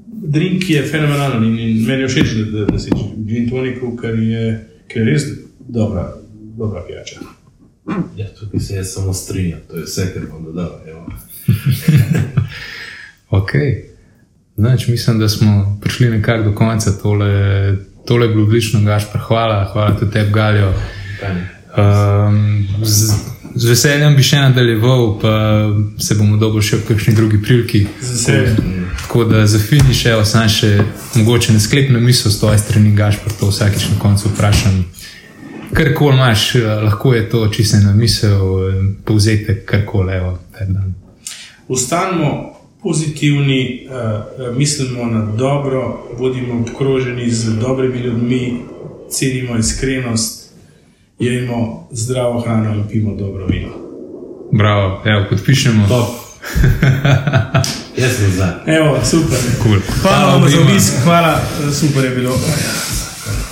drink je fenomenalen in, in meni je všeč, da, da, da si gin toniku, ker je, ker je res dobra, dobra pijača. Ja, tukaj se jaz samo strinjam, to je vse, kar bom dodal. evo. Ok. Znači, mislim, da smo prišli nekako do konca. Tole, tole je bilo odlično, Gašpar. Hvala, hvala tudi tebi. Tanja. Um, z, z veseljem bi še nadaljeval, pa se bomo dobili še v kakšni drugi priliki. Tako da za finiš, evo, sam še mogoče na sklepno misel s tvoje strani, Gašpar, to vsakeč na koncu vprašam. Karkoli imaš, eh, lahko je to čisto na misel, eh, povzetek, karkoli, evo, tebi dan. Ostanimo pozitivni, uh, mislimo na dobro, bodimo obkroženi z dobrimi ljudmi, cenimo iskrenost, jemo zdravo hrano in pimo dobro vino. Bravo, evo, podpišemo. Top. Jaz sem za. Evo, super. Cool. Hvala vam za obisk, hvala, eh, super je bilo.